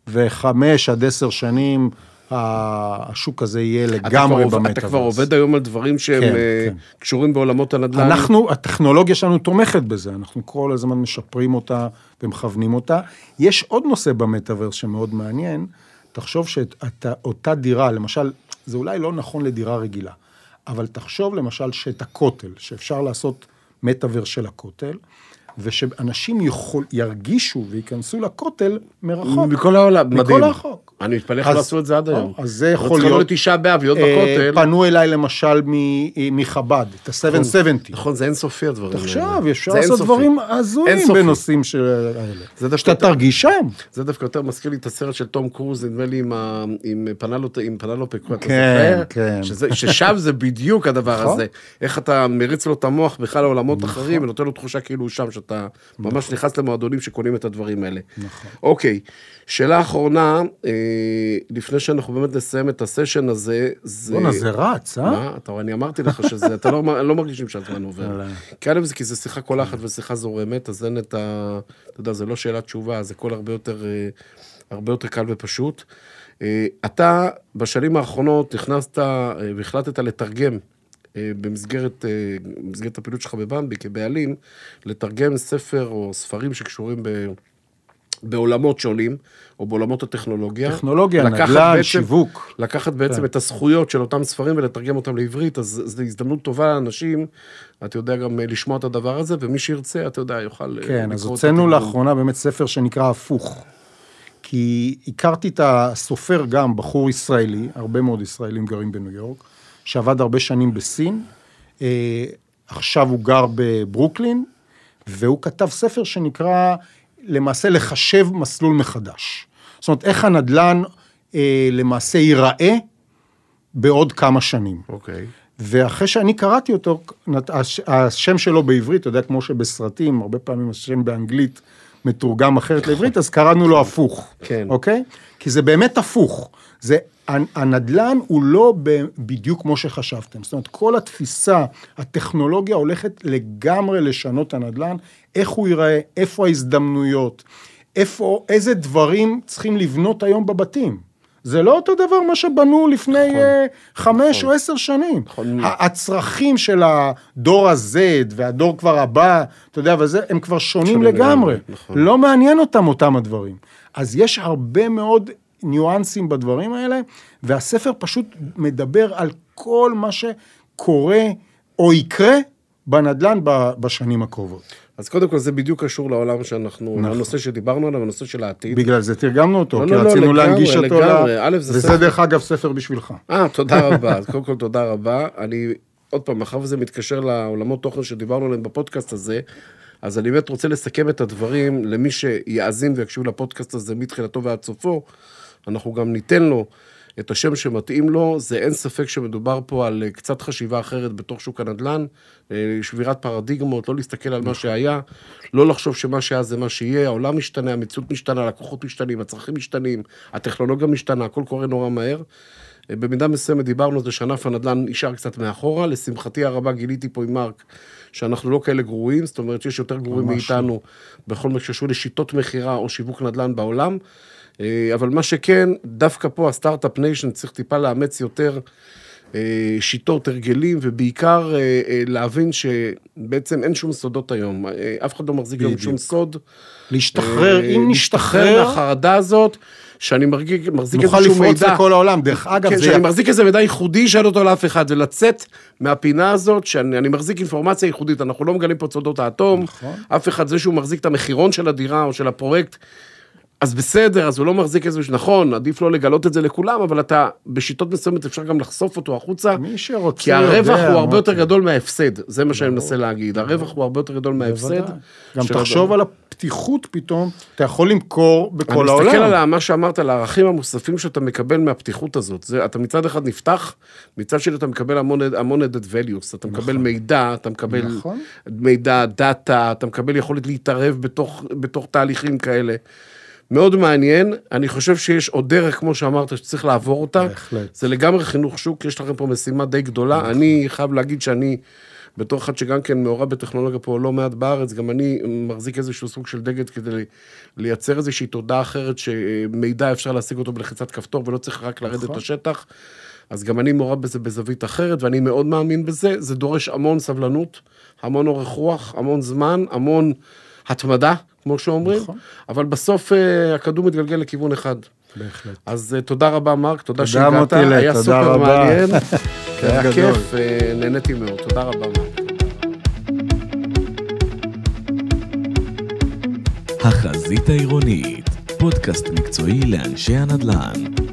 וחמש עד עשר שנים השוק הזה יהיה לגמרי במטאוורס. אתה כבר עובד היום על דברים שהם כן, כן. קשורים בעולמות הנדל"ן. אנחנו, הטכנולוגיה שלנו תומכת בזה, אנחנו כל הזמן משפרים אותה ומכוונים אותה. יש עוד נושא במטאוורס שמאוד מעניין, תחשוב שאותה דירה, למשל, זה אולי לא נכון לדירה רגילה, אבל תחשוב למשל שאת הכותל, שאפשר לעשות מטאוורס של הכותל, ושאנשים יכול, ירגישו וייכנסו לכותל מרחוק. מכל העולם, מדהים. מכל הרחוק. אני מתפלא איך אז- לא עשו את זה עד היום. אז זה יכול להיות... לבוא לתשעה באב, להיות אה, בכותל. פנו אליי למשל מחב"ד, את ה-770. נכון, זה אינסופי הדברים האלה. עכשיו, אפשר לעשות. דברים הזויים. בנושאים האלה. שאתה יותר- תרגיש שם. זה דווקא יותר מזכיר לי את הסרט של תום קרוז, נדמה לי עם, פנלופה קרוא, אתה כן, זוכר? כן. שזה... ששם זה בדיוק הדבר נכון. הזה. איך אתה מריץ לו את המוח בכלל לעולמות אחרים, ונותן לו תחושה כאילו הוא שם, שאתה ממש נכנס למועדונים שקונים את הדברים האלה. נכון. אוקיי, שאלה אחרונה, אה, לפני שאנחנו באמת נסיים את הסשן הזה, זה... בואנה, זה רץ, אה? מה? אתה רואה, אני אמרתי לך שזה, אתה לא, לא מרגישים שהזמן עובר. וואלה. כי א' זה כי זה שיחה קולחת ושיחה זורמת, אז אין את ה... אתה יודע, זה לא שאלת תשובה, זה קול הרבה יותר, אה, הרבה יותר קל ופשוט. אה, אתה, בשנים האחרונות, נכנסת והחלטת לתרגם. אה, במסגרת, אה, במסגרת הפעילות שלך בבמבי כבעלים, לתרגם ספר או ספרים שקשורים ב, בעולמות שונים, או בעולמות הטכנולוגיה. טכנולוגיה, נדל"ן, שיווק. לקחת בעצם כן. את הזכויות של אותם ספרים ולתרגם אותם לעברית, אז זו הזדמנות טובה לאנשים, אתה יודע גם אה, לשמוע את הדבר הזה, ומי שירצה, אתה יודע, יוכל כן, אז לקרוא את הוצאנו התרגום. לאחרונה באמת ספר שנקרא הפוך. כי הכרתי את הסופר גם, בחור ישראלי, הרבה מאוד ישראלים גרים בניו יורק, שעבד הרבה שנים בסין, אה, עכשיו הוא גר בברוקלין, והוא כתב ספר שנקרא, למעשה, לחשב מסלול מחדש. זאת אומרת, איך הנדל"ן אה, למעשה ייראה בעוד כמה שנים. אוקיי. ואחרי שאני קראתי אותו, השם שלו בעברית, אתה יודע, כמו שבסרטים, הרבה פעמים השם באנגלית מתורגם אחרת לעברית, אז קראנו לו הפוך. כן. אוקיי? כי זה באמת הפוך. זה, הנדל"ן הוא לא בדיוק כמו שחשבתם. זאת אומרת, כל התפיסה, הטכנולוגיה הולכת לגמרי לשנות את הנדל"ן, איך הוא ייראה, איפה ההזדמנויות, איפה, איזה דברים צריכים לבנות היום בבתים. זה לא אותו דבר מה שבנו לפני נכון. אה, חמש או עשר שנים. נכון. הצרכים של הדור ה-Z והדור כבר הבא, אתה יודע, וזה, הם כבר שונים. לגמרי, נכון. לא מעניין אותם אותם הדברים. אז יש הרבה מאוד ניואנסים בדברים האלה, והספר פשוט מדבר על כל מה שקורה או יקרה בנדל"ן בשנים הקרובות. אז קודם כל, זה בדיוק קשור לעולם שאנחנו, נכון. לנושא שדיברנו עליו, הנושא של העתיד. בגלל זה תרגמנו אותו, לא, כי לא, לא, רצינו לגמרי, להנגיש אותו. לגמרי. ל- א', זה וזה ספר. דרך אגב ספר בשבילך. אה, תודה רבה. אז קודם כל, תודה רבה. אני, עוד פעם, מאחר וזה מתקשר לעולמות תוכן שדיברנו עליהם בפודקאסט הזה, אז אני באמת רוצה לסכם את הדברים למי שיאזין ויקשיב לפודקאסט הזה מתחילתו ועד סופו. אנחנו גם ניתן לו את השם שמתאים לו. זה אין ספק שמדובר פה על אה, קצת חשיבה אחרת בתוך שוק הנדל"ן, אה, שבירת פרדיגמות, לא להסתכל על מה שהיה, לא לחשוב שמה שהיה זה מה שיהיה, העולם משתנה, המציאות משתנה, הלקוחות משתנים, הצרכים משתנים, הטכנולוגיה משתנה, הכל קורה נורא מהר. אה, במידה מסוימת דיברנו על זה שענף הנדל"ן נשאר קצת מאחורה, לשמחתי הרבה גיליתי פה עם מרק שאנחנו לא כאלה גרועים, זאת אומרת שיש יותר גרועים ממש מאיתנו בכל מה שקשור לשיטות מכירה או שיווק נדל"ן בעולם, אבל מה שכן, דווקא פה ה start-up nation צריך טיפה לאמץ יותר אה, שיטות, הרגלים, ובעיקר אה, אה, להבין שבעצם אין שום סודות היום. אה, אף אחד לא מחזיק היום. שום סוד. להשתחרר, אה, אם נשתחרר, מהחרדה הזאת, שאני מחזיק, מחזיק נוכל איזשהו מידע. לפרוץ לכל העולם. דרך אגב, כן, זה... שאני מחזיק איזה מידע ייחודי שאין אותו לאף אחד, ולצאת מהפינה הזאת, שאני אני מחזיק אינפורמציה ייחודית, אנחנו לא מגלים פה את סודות האטום, נכון. אף אחד, זה שהוא מחזיק את המחירון של הדירה או של הפרויקט, אז בסדר, אז הוא לא מחזיק איזה, נכון, עדיף לא לגלות את זה לכולם, אבל אתה, בשיטות מסוימת אפשר גם לחשוף אותו החוצה, מי שרוצה כי הרווח יודע, הוא הרבה יותר. גדול מההפסד, זה מה שאני מנסה להגיד, הרווח הוא הרבה יותר גדול מההפסד. גם תחשוב. על הפתיחות פתאום, אתה יכול למכור בכל אני העולם. מסתכל על מה שאמרת, על הערכים המוספים שאתה מקבל מהפתיחות הזאת. זה, אתה מצד אחד נפתח, מצד שני אתה מקבל המון, added values. אתה מקבל מידע, אתה מקבל נכון. מידע, דאטה, אתה מקבל יכולת להתערב בתוך, בתוך תהליכים כאלה. מאוד מעניין, אני חושב שיש עוד דרך, כמו שאמרת, שצריך לעבור אותה. בהחלט. זה לגמרי חינוך שוק, יש לכם פה משימה די גדולה. אני חייב להגיד שאני בתור אחד שגם כן מעורב בטכנולוגיה פה לא מעט בארץ, גם אני מחזיק איזשהו סוג של דגל כדי לי- לייצר איזושהי תודעה אחרת שמידע אפשר להשיג אותו בלחיצת כפתור ולא צריך רק לרדת נכון. לשטח. אז גם אני מעורב בזה בזווית אחרת, ואני מאוד מאמין בזה. זה דורש המון סבלנות, המון אורך רוח, המון זמן, המון התמדה, כמו שאומרים. נכון. אבל בסוף אה, הכדור מתגלגל לכיוון אחד. בהחלט. אז אה, תודה רבה, מרק, תודה תודה, שהגעת. היה תודה סופר רבה. מעניין. היה גדול. כיף, אה, נהניתי מאוד. תודה רבה, מרק. החזית העירונית, פודקאסט מקצועי לאנשי הנדל"ן.